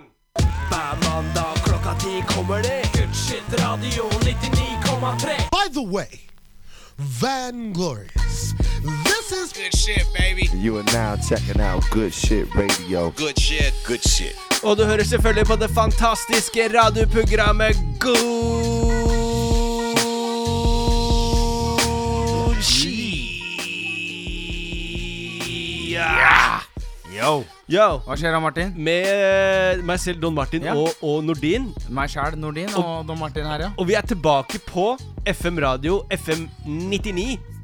gang. Hver mandag klokka ti kommer det Good radio 99,3. By the way, Van Glorious, this is Good shit, baby. You are now checking out Good Shit Radio. Good shit. Good shit. Og du hører selvfølgelig på det fantastiske radioprogrammet. Ja. Yo. Yo. Hva skjer da, Martin? Med meg selv, Don Martin, Ja. og, og Nordin. Meg sjæl, Nordin, og Don Martin her, ja. Og vi er tilbake på FM radio, FM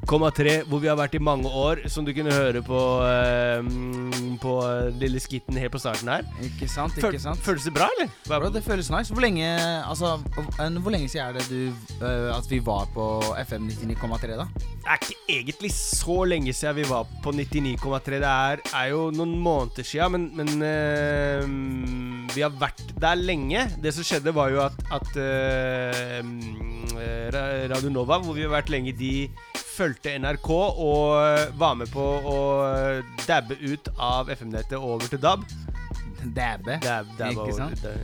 99,3, hvor vi har vært i mange år, som du kunne høre på eh, mm, På lille skitten helt på starten her. Ikke sant, Føl- ikke sant? Føles det bra, eller? Bro, det føles nice. Hvor lenge Altså, eh, hvor lenge siden er det du uh, at vi var på FM 99,3, da? Det er ikke egentlig så lenge siden vi var på 99,3. Det er, er jo noen måneder siden, men, men uh, vi har vært der lenge. Det som skjedde, var jo at, at uh, eh, Radio Nova, hvor vi har vært lenge, de fulgte NRK og eh, var med på å eh, dabbe ut av FM-nettet over til DAB. Dabbe. Dab, dab Ikke over- sant? dab-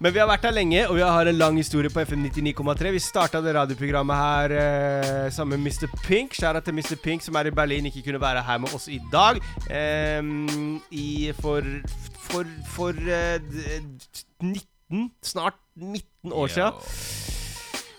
Men vi har vært her lenge, og vi har en lang historie på FM 99,3. Vi starta det radioprogrammet her eh, sammen med Mr. Pink. Skjæra til Mr. Pink, som er i Berlin, ikke kunne være her med oss i dag. Eh, I for For, for eh, 19, snart 19 år sia.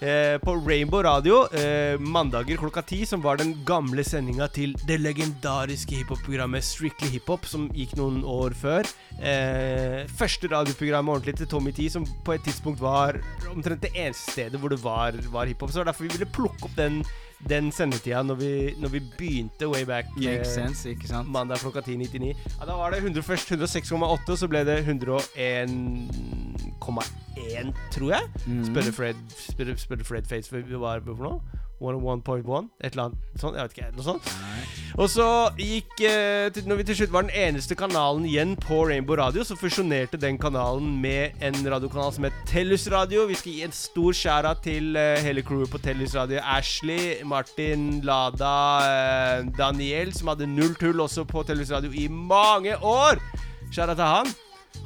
Eh, på Rainbow Radio eh, mandager klokka ti, som var den gamle sendinga til det legendariske hiphop-programmet Strictly Hiphop, som gikk noen år før. Eh, første radioprogrammet ordentlig til Tommy T, som på et tidspunkt var omtrent det eneste stedet hvor det var, var hiphop. Så det var derfor vi ville plukke opp den, den sendetida når vi, når vi begynte way back. Makes eh, sense, ikke sant? Mandag klokka 10.99. Ja, da var det 100, først 106,8, og så ble det 101,1, tror jeg. Mm. Spørre Fred spør, spør Fred Face hva var på for noe. 101.1, et eller annet sånt. Jeg vet ikke, noe sånt. Og så gikk eh, Når vi til slutt var den eneste kanalen igjen på Rainbow Radio, så fusjonerte den kanalen med en radiokanal som het Tellus Radio. Vi skal gi en stor skjæra til eh, hele crewet på Tellus Radio. Ashley, Martin, Lada, eh, Daniel, som hadde null tull også på Tellus Radio i mange år. Skjæra til han.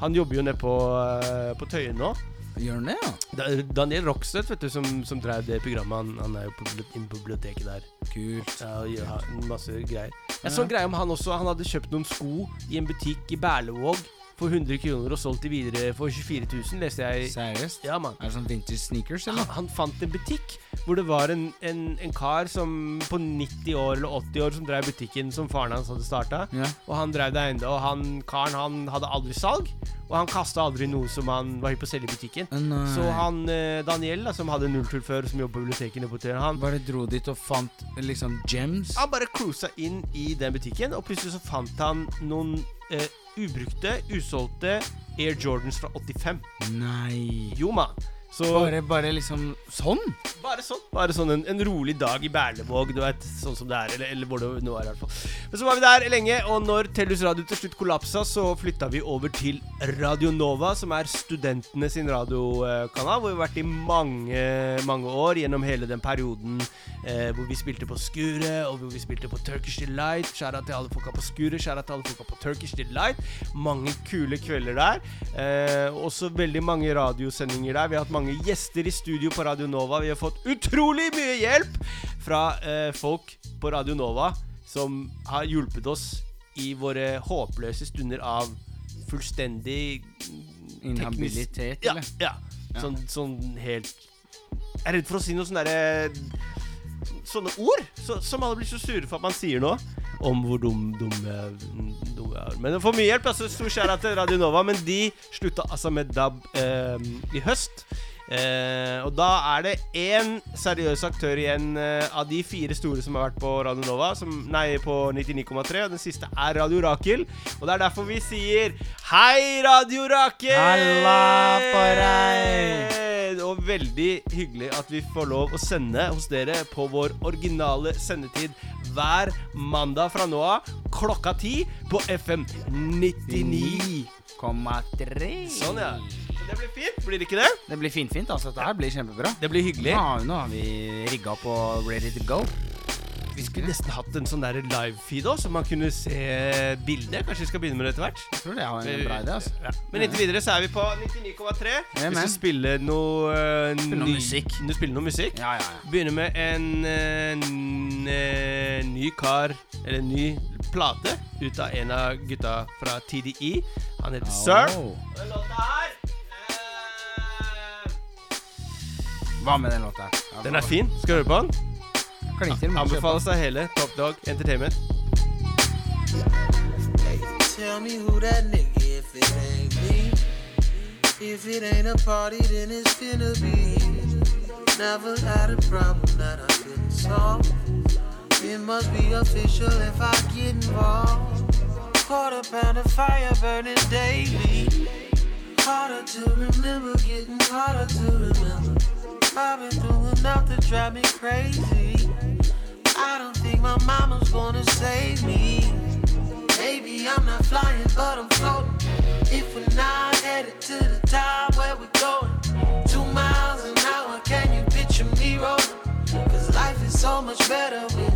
Han jobber jo nede på, uh, på Tøyen nå. Gjør han det, ja? Da- Daniel Rockstedt, vet du, som, som drev det programmet. Han, han er jo på inne på biblioteket der. Kult. Ja, og gjør masse greier. Jeg så en greie om han også. Han hadde kjøpt noen sko i en butikk i Berlevåg for 100 kroner og solgt de videre for 24 000, leste jeg. Seriøst? Ja, man. Er det sånn vintage sneakers, Han, eller? han fant en butikk hvor det var en, en, en kar som på 90 år eller 80 år som drev butikken som faren hans hadde starta. Ja. Og han drev det ennå. Og han karen han hadde aldri salg. Og han kasta aldri noe som han var hypp på å selge i butikken. Nei. Så han eh, Daniel, da, som hadde nulltull før, som jobber på bibliotekene på Tøyen, han Bare dro dit og fant liksom gems? Han bare cruisa inn i den butikken, og plutselig så fant han noen eh, ubrukte, usolgte Air Jordans fra 85. Nei. Jo, mann. Så Bare, bare liksom sånn? bare sånn. Bare sånn en, en rolig dag i Berlevåg, du vet. Sånn som det er. Eller, eller hvor det nå er, i hvert fall. Men så var vi der lenge, og når Tellus Radio til slutt kollapsa, så flytta vi over til Radio Nova, som er studentene sin radiokanal, hvor vi har vært i mange, mange år gjennom hele den perioden eh, hvor vi spilte på Skuret, og hvor vi spilte på Turkish Delight. Skjæra til alle folka på Skuret, skjæra til alle folka på Turkish Delight. Mange kule kvelder der. Eh, også veldig mange radiosendinger der. Vi har hatt mange gjester i studio på Radio Nova. Vi har fått utrolig mye hjelp fra eh, folk på Radio Nova som har hjulpet oss i våre håpløse stunder av fullstendig Inhabilitet, Ja, eller? ja. Sånn, sånn helt Jeg er redd for å si noe sånn derre Sånne ord så, som alle blir så sure for at man sier nå. Om hvor dum, dumme dum er. Men for mye hjelp. altså Stor skjæra til Radio Nova. Men de slutta altså med DAB eh, i høst. Eh, og da er det én seriøs aktør igjen eh, av de fire store som har vært på Radio Nova. Som, nei, på 99,3. Og den siste er Radio Rakel. Og det er derfor vi sier Hei, Radio Rakel! Halla på deg! Og veldig hyggelig at vi får lov å sende hos dere på vår originale sendetid hver mandag fra nå av klokka ti på FM 99,3. Sånn, ja. Det blir fint, blir det ikke det? Det blir finfint, altså. Dette her blir kjempebra. Det blir hyggelig. Ja, nå har vi rigga opp og ready to go. Vi skulle nesten hatt en sånn der live-feed òg, så man kunne se bildet. Kanskje vi skal begynne med det etter hvert. Jeg tror det er en bra idé. altså Ja. Men inntil videre så er vi på 99,3. Ja, Vi skal spille noe uh, Spille noe musikk. Du spiller noe musikk. Ja, ja, ja. Begynner med en, en, n- eh, ny kar, eller en ny plate, ut av en av gutta fra TDI. Han heter Sir. Oh. Og den låta her Hva med den låta? Ja, Den er fin. Skal du høre på den? Klink til, må du kjøpe Anbefales av hele Top Dawg Entertainment. Tell me who that nigga if it ain't me. If it ain't a party, then it's finna be. Never had a problem that I couldn't solve. It must be official if I get involved. Quarter pound of fire burning daily. Harder to remember, getting harder to remember. I've been through enough to drive me crazy. I don't think my mama's gonna save me. Maybe I'm not flying, but I'm floating. If we're not headed to the top, where we going? Two miles an hour, can you picture me rolling? Cause life is so much better when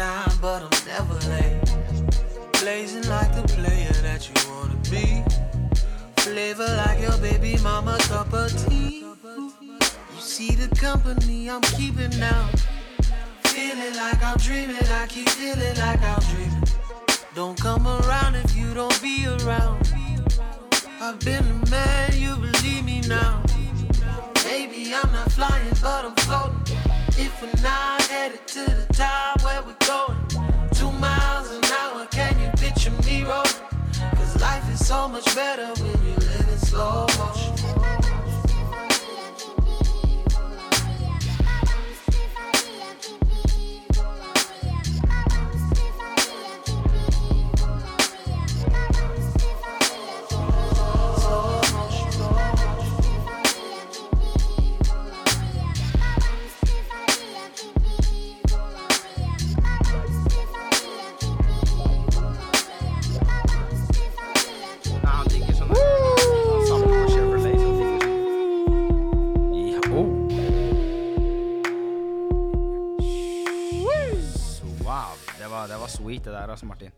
time, but I'm never late. Blazing like the player that you wanna be. Flavor like your baby mama cup of tea. You see the company I'm keeping now. Feeling like I'm dreaming, I keep feeling like I'm dreaming. Don't come around if you don't be around. I've been a man, you believe me now. Maybe I'm not flying, but I'm floating. If we're not headed to the top, where we going? Two miles an hour, can you picture me rolling? Cause life is so much better when you live in slow motion.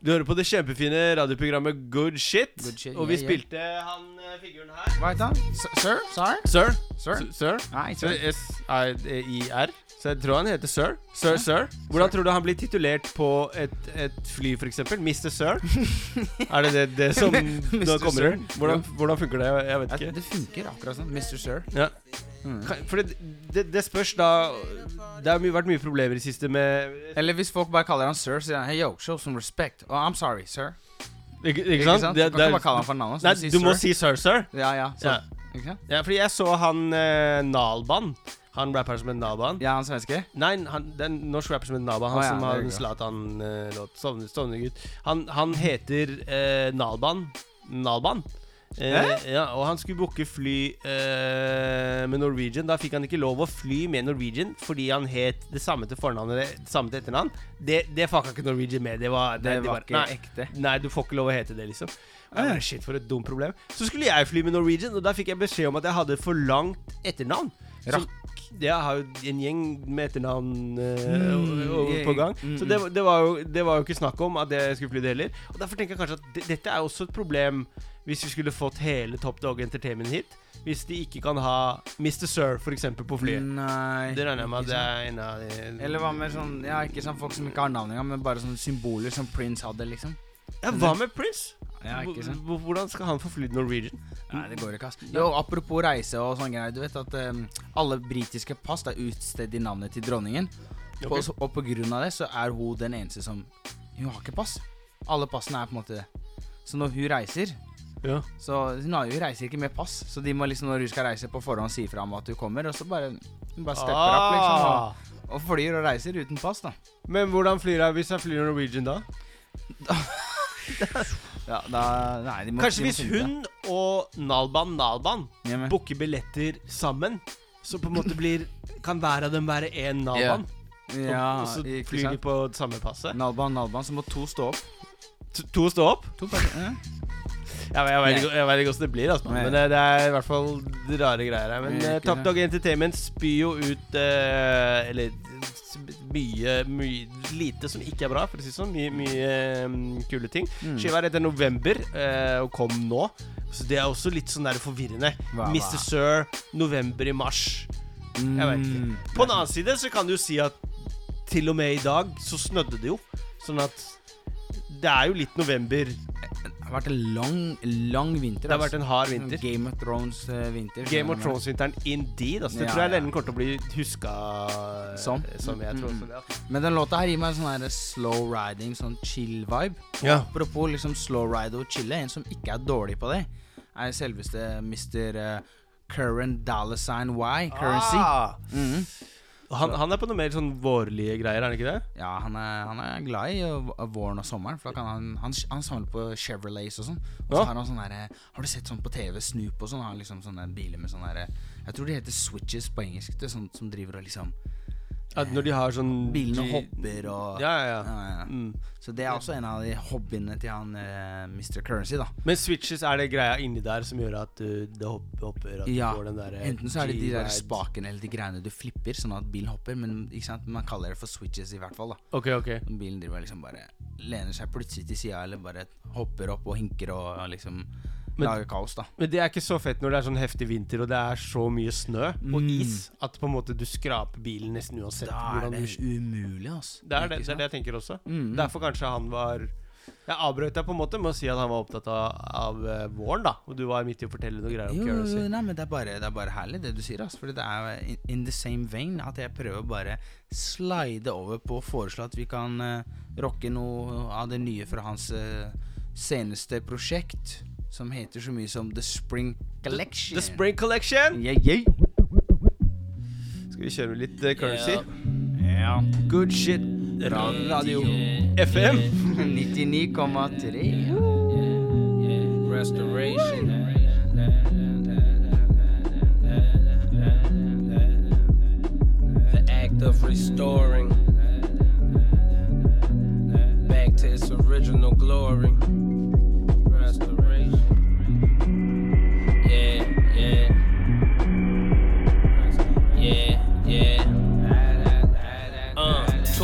Du hører på det kjempefine radioprogrammet Good Shit. Good Shit, og vi yeah, yeah. spilte han eh, figuren her. Hva het han? Sir? Sir? Sir. Sir? S- Sir. Nei, sir. S-I-R. Så jeg tror han heter Sir. Sir, Sir. Hvordan tror du han blir titulert på et, et fly, f.eks.? Mr. Sir? er det det, det som nå kommer Hvordan, hvordan funker det? Jeg, vet ikke. Det funker akkurat sånn. Mr. Sir. Ja. Mm. For det, det, det spørs da Det har vært mye problemer i det siste med Eller hvis folk bare kaller han sir, sier han Hey yo, show some respect. Oh, I'm sorry, sir. Ikke, Ikke sant? Det- du kan ikke bare kalle han for navnet. Nei, du du må si Sir, Sir. Ja, ja. Så, Ja. Ikke sant? Ja, fordi jeg så han eh, Nalban. Han rapperen som en Nalban. Ja, han svenske? Nei, han, det er en norsk rapper som heter Nalban. Han ah, ja, som har en. Zlatan-låt. Sovne, Sovnegutt. Han, han heter eh, Nalban. Nalban. Eh, ja, og han skulle booke fly eh, med Norwegian. Da fikk han ikke lov å fly med Norwegian fordi han het det samme til fornavn og det samme til etternavn. Det, det fucka ikke Norwegian med. Det var, Det det var bare, ikke nei, ekte. Nei, du får ikke lov å hete det, liksom. Bare, shit, for et dumt problem. Så skulle jeg fly med Norwegian, og da fikk jeg beskjed om at jeg hadde for langt etternavn. Rakk. Jeg har jo en gjeng med etternavn eh, Mm, på gang. mm, Så det, det, var jo, det var jo ikke snakk om at jeg skulle fly det heller. Og Derfor tenker jeg kanskje at det, dette er også et problem hvis vi skulle fått hele Top Dog Entertainment hit. Hvis de ikke kan ha Mr. Sir eksempel på flyet. Nei. Det regner jeg med at det er en av de Eller hva med sånn Ja, ikke sånn folk som ikke har navn engang, men bare sånne symboler som Prince hadde, liksom. Ja, Hva med Prince? Ja, ikke sant? Hvordan skal han få flydd Norwegian? Nei, det går ikke, ass. Jo, apropos reise og sånne greier. Du vet at um, alle britiske pass er utstedt i navnet til dronningen. På, og på grunn av det så er hun den eneste som Hun har ikke pass. Alle passene er på en måte det. Så når hun reiser, Ja. Så hun reiser ikke med pass. Så de må liksom når hun skal reise på forhånd si fra om at du kommer, og så bare, hun bare stepper opp, liksom. Ah. Og, og flyr og reiser uten pass, da. Men hvordan flyr hun hvis hun flyr Norwegian da? Ja, da Nei, de må Kanskje de må hvis finne hun og Nalban Nalban ja, men, booker billetter sammen, så på en måte blir Kan hver av dem være én Nalban? ja, og så ikke flyr de sant? på samme passet? Nalban, Nalban, så må to stå opp. To, to stå opp? To personer. Ja. Men jeg vet ikke, jeg vet ikke hvordan det blir, altså. Men det, det er i hvert fall rare greier her. Men uh, Top. Dog Entertainment spyr jo ut uh, Eller mye, mye lite som ikke er bra, for å si det sånn. Mye, mye um, kule ting. Mm. Skiva er etter november uh, og kom nå. Så det er også litt sånn der forvirrende. Hva- hva? Mr. Sir, november i mars. Jeg vet ikke. Mm. På den annen side så kan du jo si at til og med i dag så snødde det jo. Sånn at det er jo litt november. Det har vært en lang, lang vinter. Det har vært en hard vinter. Game of Thrones-vinter. Game of Thrones-vinteren indeed. Altså, det Ja, tror jeg ja. den kommer til å bli huska Som? som jeg tror Mm, også det. altså. Men den låta her gir meg en sånn slow riding, sånn chill-vibe. Ja. Apropos liksom slow ride og chille, en som ikke er dårlig på det, er selveste Mr. Current Dollar Sign Y, Currency. Ah, Mhm. Han, han er på noe mer sånn vårlige greier, er han ikke det? Ja, han er, han er glad i uh, våren og sommeren, for da kan han Han, han samler på Chevrolets og sånn. Og så har han sånn derre Har du sett sånn på TV, Snoop og sånn? Har liksom sånne biler med sånne derre Jeg tror de heter switches på engelsk. Det er sånn som driver og liksom At når de har sånn Bilene hopper og Ja, ja, ja. Ja. Mm. Så det er også en av de hobbyene til han uh, Mr. Currency, da. Men switches er det greia inni der som gjør at uh, det hopper, hopper At Ja, du får den der eh, Enten så er det de der spakene eller de greiene du flipper, sånn at bilen hopper, men man kaller det for switches i hvert fall. da Ok, ok. Bilen driver liksom bare lener seg plutselig til sida, eller bare hopper opp og hinker og og liksom Men- lager kaos, da. Men det er ikke så fett når det er sånn heftig vinter og det er så mye snø og Mm. is at på en måte du skraper bilen nesten uansett Da er det du umulig, altså. Det er det, det er det jeg tenker også. Mm. Derfor kanskje han var Jeg avbrøt deg på en måte med å si at han var opptatt av, av eh, våren, da. Og du var midt i å fortelle noe greier om Jo, jo, nei, men det er, bare, det er bare herlig det du sier. Altså, fordi det er in, in the same vein at jeg prøver bare slide over på å foreslå at vi kan uh, rocke noe av det nye fra hans uh, seneste prosjekt, som heter så mye som The Spring Collection. The Spring Collection! Yeah, yeah. Skal vi kjøre litt uh, currency? Ja. Good shit. Radio. radio FM. 99,3. restoration. The act of restoring back to its original glory.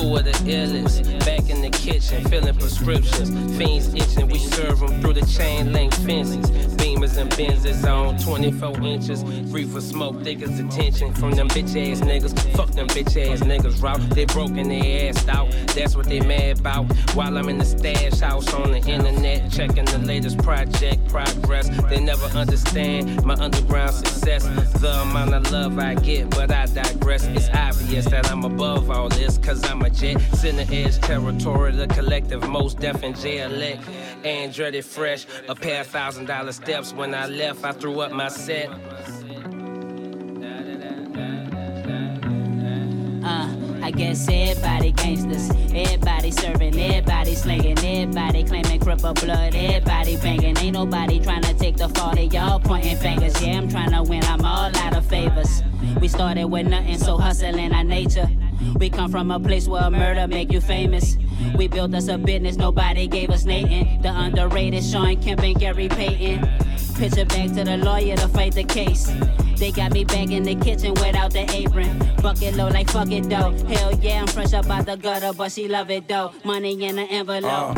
Two of the illest. Back in the kitchen, filling prescriptions. Fiends itching, we serve them through the chain link fences. Beamers and Benzes on 24 inches. Reefer smoke, niggas attention from them bitch ass niggas. Fuck them bitch ass niggas, route. They broken their ass out. That's what they mad about. While I'm in the stash house on the internet, checking the latest project progress. They never understand my underground success. The amount of love I get, but I digress. It's obvious that I'm above all this, cause I'm a jet. Center edge territory, the collective most deaf and elect. Andretti fresh, a pair of thousand dollar steps. When I left, I threw up my set. Uh, I guess everybody gangsters, everybody serving, everybody slinging, everybody claiming cripple blood, everybody banging. Ain't nobody trying to take the fall of y'all pointing fingers. Yeah, I'm trying to win, I'm all out of favors. We started with nothing, so hustling our nature. We come from a place where murder make you famous. We built us a business, nobody gave us Nathan. The underrated Shawn Kemp and Gary Payton. Picture back to the lawyer to fight the case. They got me back in the kitchen without the apron. Bucket low like fuck it though. Hell yeah, I'm fresh up out the gutter, but she love it though. Money in the envelope. All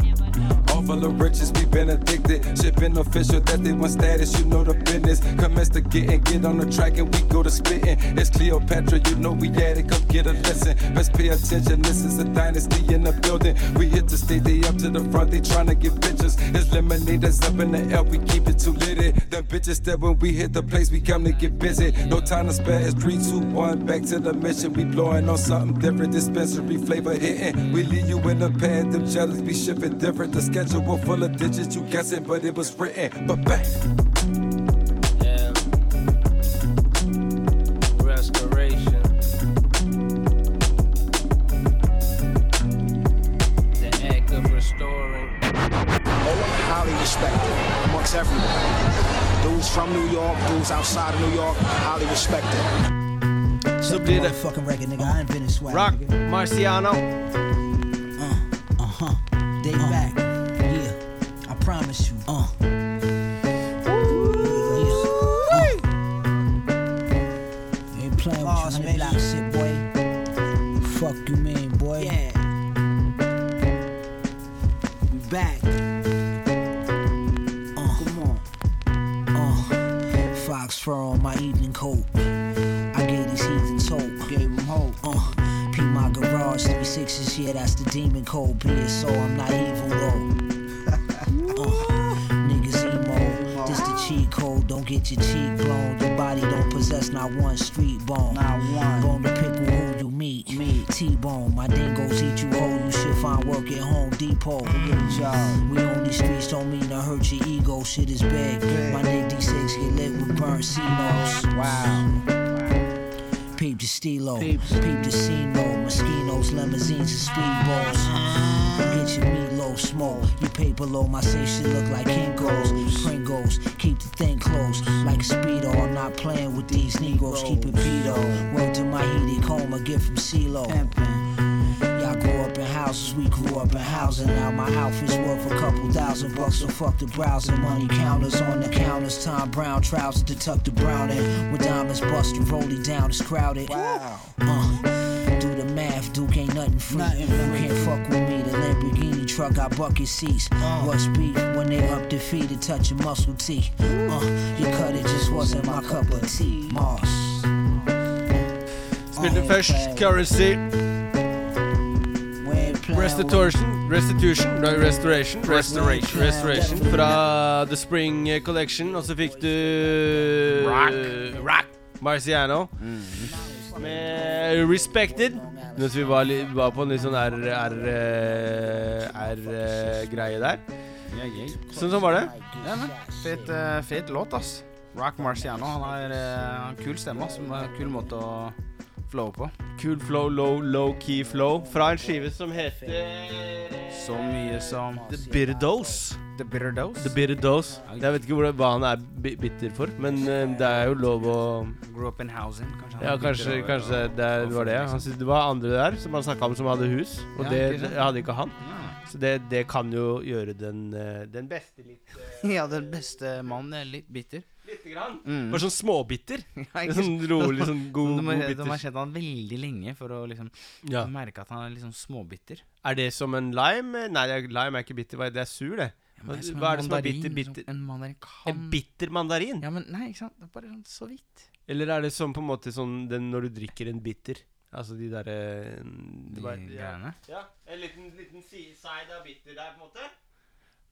full of riches, we been addicted. Shipping official that they want status, you know the business. Commence to getting, get on the track and we go to spitting. It's Cleopatra, you know we at it, come get a lesson. Best pay attention, this is a dynasty in the building. We hit the stage, they up to the front, they tryna get pictures. It's lemonade that's up in the air, we keep it too litty. Them bitches that when we hit the place, we come to get busy. No time to spare, it's 3, 2, 1, back to the mission. We blowing on something different, dispensary flavor hitting. We leave you in the pad, them jealous be shipping different. The schedule schedule full of digits, you guessing, but it was written. But bang. Yeah. Restoration. The act of restoring. highly respected amongst everyone. Dudes from New York, dudes outside of New York, highly respected. Så blir det Fucking record, nigga. I invented swag. Rock nigga. Marciano. Uh huh. Day back. Fur on my evening coat. I gave these heathens hope. Gave them hope. Uh, P my garage, three sixes, yeah, that's the demon code. So, I'm not evil though. uh, niggas emo, this the cheat code. Don't get your cheek blown. Your body don't possess not one street bone. Not one. Bone to pick with who you meet. Me. T-bone, my dingoes eat you whole. You should find work at Home Depot. A job. We on these streets don't mean to hurt your ego. Shit is big. My Nick D6 get lit with burnt C-notes. Wow. Peep the stilo, peep, the Cino, mosquitoes, limousines, and speedboats. Get your meatloaf smoke. You paper low, my safe shit look like Kinko's. Pringles, keep the thing close. Like a speedo, I'm not playing with these Negroes. Keep it pedo. Word to my heated home, a gift from CeeLo. Y'all grew up in houses, we grew up in housing. Now my outfit's worth a couple thousand bucks, so fuck the browsing. Money counters on the counters, Thom Browne trousers to tuck the brown in. With diamonds busted, rolling down, it's crowded. Wow. Uh, do the math, Duke ain't nothing free. you can't fuck with me, the Lamborghini truck got bucket seats. What's beef when they up their feet to touch your muscle teeth? Uh, you cut it just wasn't my cup of tea. Moss. Spilte først Currency. Restitution Restitution Restoration. Restoration Restoration. Fra The Spring Collection Og så fikk du Rock. Rock. Marciano. Med Respected. Mens vi var, var på en litt sånn R-greie der. Sånn sånn var det. Ja, men fet, uh, fet låt, ass. Rock Marciano. Han har uh, kul stemme, ass. Som er en Kul måte å flowe på. Cool flow, low, low key flow Fra en skive som heter Så mye som The Bitter Dose The Bitter Dose. The Bitter Dose Jeg vet ikke hvor, hva han er bi- bitter for Men uh, det er jo lov å Grew up in housing. Kanskje Ja, kanskje, kanskje å- det var det. Han synes det var andre der som han snakka om som hadde hus, og Ja, det, det hadde ikke han. Ja. Så det, det kan jo gjøre den, eh, den beste litt uh, Ja, den beste mannen er litt bitter. Lite grann. Mm. Bare sånn småbitter. Ja, sånn rolig, sånn god, de, må- god de har bitter. kjent han veldig lenge for å liksom Ja. merke at han er liksom småbitter. Er det som en lime? Nei, lime er ikke bitter. Er Det er sur, det. Ja, men det Hva er det som er bitter? bitter? En mandarin kan En bitter mandarin? Ja, men nei, ikke sant. Det er bare sånn så vidt. Eller er det som på en måte sånn den når du drikker en bitter? Altså de derre De greiene. ja, en liten, liten side av bitter der, på en måte.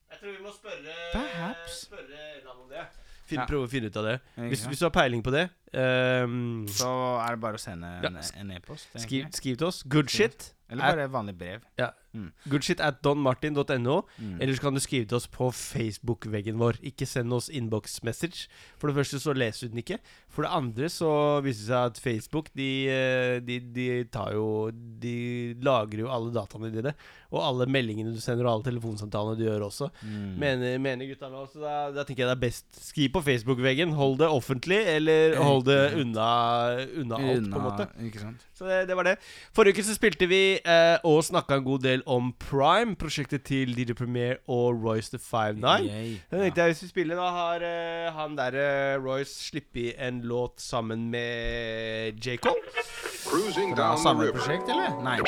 Jeg tror vi må spørre Perhaps. Spørre en om det. Fin, Ja. Prøve å finne ut av det. Hvis, hvis du har peiling på det, um, Så er det bare å sende en e-post. skriv, skriv til oss. Good shit. Eller bare vanlig brev. Ja. Mm. Goodshit at donmartin.no. Mm. Eller så kan du skrive til oss på Facebook-veggen vår. Ikke send oss inbox-message. For det første så leser du den ikke. For det andre så viser det seg at Facebook de, eh, de, de tar jo De lagrer jo alle dataene dine. Og alle meldingene du sender, og alle telefonsamtalene du gjør også. Mm. Mener, mener gutta nå. Så da, da tenker jeg det er best Skriv på Facebook-veggen. Hold det offentlig, eller hold det unna, unna alt, på en måte. Så det, det var det. Forrige uke så spilte vi eh, og snakka en god del om Prime, prosjektet til DJ Premier og Royce the 59. Yay. Da tenkte jeg hvis vi spiller, da har uh, han derre Royce sluppet en låt sammen med J. Cole. Cruising Fra down the samme prosjekt, eller? Nei.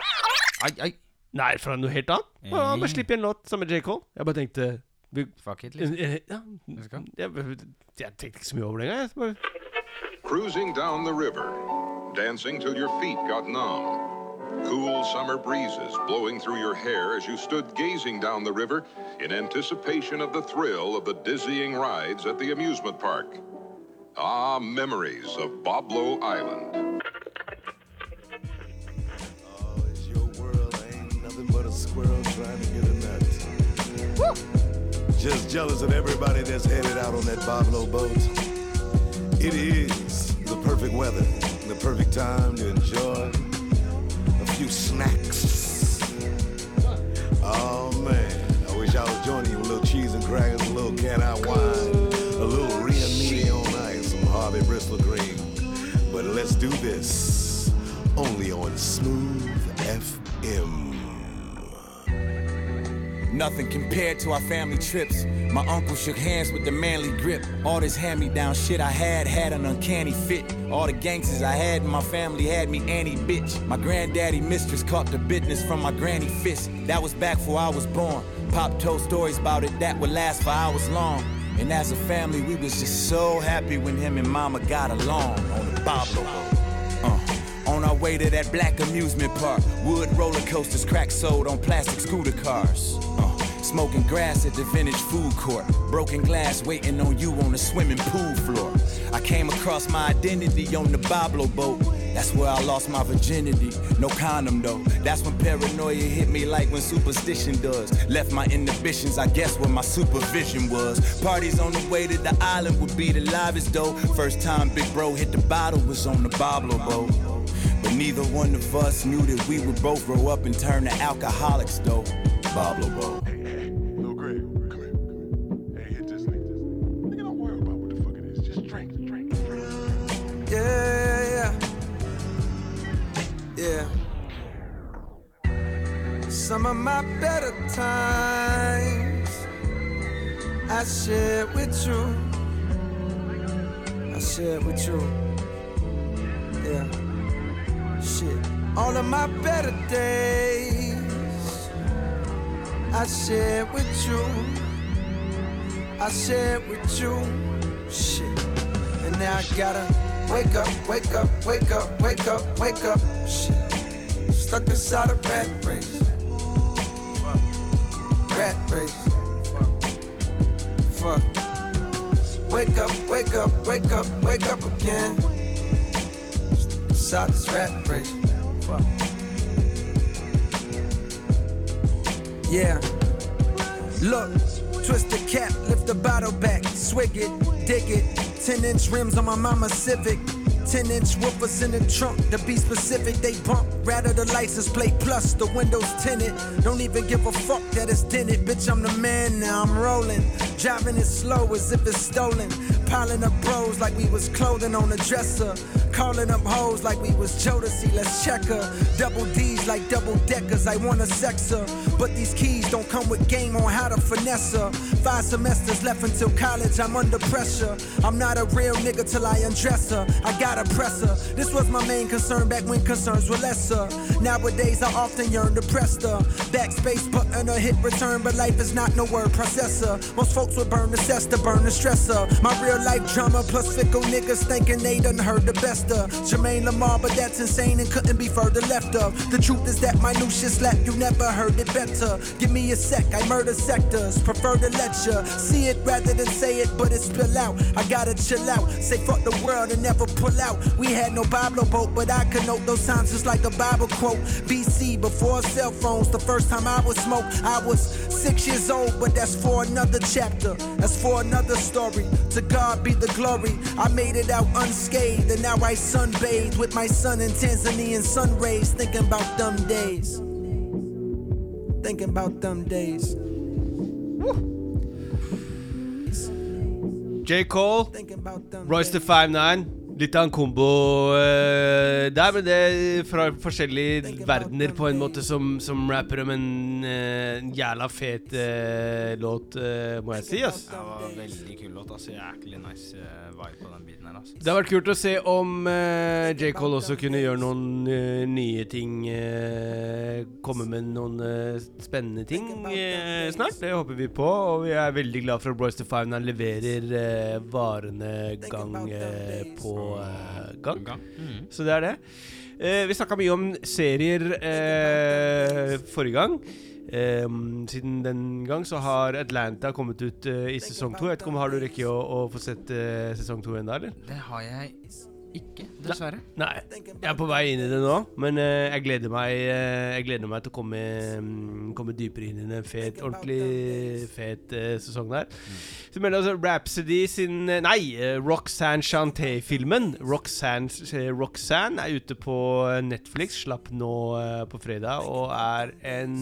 Ai, ai. Nei, fra noe helt annet. Ja, Han bare slipper en låt sammen med J. Cole. Jeg bare tenkte vi, Fuck it, liksom. eh, ja, jeg, jeg tenkte ikke så mye over det engang. Cruising down the river, dancing till your feet got numb. Cool summer breezes blowing through your hair as you stood gazing down the river in anticipation of the thrill of the dizzying rides at the amusement park. Ah, memories of Boblo Island. Oh, it's your world. Ain't nothing but a squirrel trying to get a nut. Just jealous of everybody that's headed out on that Boblo boat. It is the perfect weather, the perfect time to enjoy few snacks. Oh man, I wish I was joining you with a little cheese and crackers, a little can of wine, a little Rianini on ice, some Harvey Bristol Cream. But let's do this only on Smooth FM. Nothing compared to our family trips. My uncle shook hands with the manly grip. All this hand me down shit I had had an uncanny fit. All the gangsters I had in my family had me anti bitch. My granddaddy mistress caught the business from my granny fist. That was back before I was born. Pop told stories about it that would last for hours long. And as a family, we was just so happy when him and mama got along on the boat. Uh. On our way to that black amusement park, wood roller coasters, crack sold on plastic scooter cars. Smoking grass at the vintage food court, broken glass waiting on you on the swimming pool floor. I came across my identity on the Boblo boat. That's where I lost my virginity. No condom though. That's when paranoia hit me like when superstition does. Left my inhibitions, I guess where my supervision was. Parties on the way to the island would be the livest though. First time Big Bro hit the bottle was on the Boblo boat. But neither one of us knew that we would both grow up and turn to alcoholics, though. Pablo Bo. My better times I share with you. I share with you. Yeah. Shit. All of my better days I share with you. I share with you. Shit. And now I gotta wake up, wake up, wake up, wake up, wake up. Shit. Stuck inside a rat race. Fuck. Wake up, wake up, wake up, wake up again. Inside this rat race. Fuck. Yeah. Look, twist the cap, lift the bottle back, swig it, dig it. 10 inch rims on my mama Civic. 10 inch woofers in the trunk, to be specific, they bump. Rather the license plate plus the windows tinted. Don't even give a fuck that it's dented. Bitch, I'm the man now, I'm rolling. Driving it slow as if it's stolen. Piling up bros like we was clothing on a dresser. Calling up hoes like we was Jodeci, let's check her. Double D's like double deckers, I wanna sex her. But these keys don't come with game on how to finesse her. Five semesters left until college, I'm under pressure. I'm not a real nigga till I undress her. I gotta press her. This was my main concern back when concerns were lesser. Nowadays, I often yearn to press the backspace button or hit return, but life is not no word processor. Most folks would burn the cess to burn the stressor. My real life drama plus fickle niggas thinking they done heard the best of Jermaine Lamar, but that's insane and couldn't be further left of. The truth is that my slap, you never heard it better. Give me a sec, I murder sectors, prefer to let lecture. See it rather than say it, but it spill out. I gotta chill out, say fuck the world and never pull out. We had no Bible boat, but I could note those times just like a Bible quote. BC, before cell phones, the first time I would smoke, I was six years old, but that's for another chapter. That's for another story. To God be the glory. I made it out unscathed, and now I sunbathe with my son in Tanzanian sun rays, thinking about them days. Thinking about them days. Woo. J. Cole, Royce the 59. Litt av en kombo uh, der, men det er fra forskjellige verdener, på en måte, som, som rapper om en eh, jævla fet uh, låt, må jeg si. ass. Det var veldig kul låt. altså Jæklig nice vibe på den biten her. ass. Det har vært kult å se om J. Cole også kunne gjøre noen nye ting. komme med noen spennende ting snart. Det håper vi på. Og vi er veldig glad for at Royce Five leverer varene gang eh, på eh, gang. Mm. Så det er det. Eh, vi snakka mye om serier eh, forrige gang. Eh, siden den gang så har Atlanta kommet ut eh, i sesong to. Jeg vet ikke om Har du rekke å, å få sett eh, sesong to ennå, eller? Det har jeg Ikke, dessverre. Nei. Jeg er på vei inn i det nå, men uh, jeg, gleder meg, uh, jeg gleder meg til å komme, um, komme dypere inn i en fet, ordentlig fet uh, sesong der. Så melder altså Rhapsody sin Nei, Roxanne Chanté-filmen. Roxanne, Roxanne er ute på Netflix, slapp nå på fredag, og er en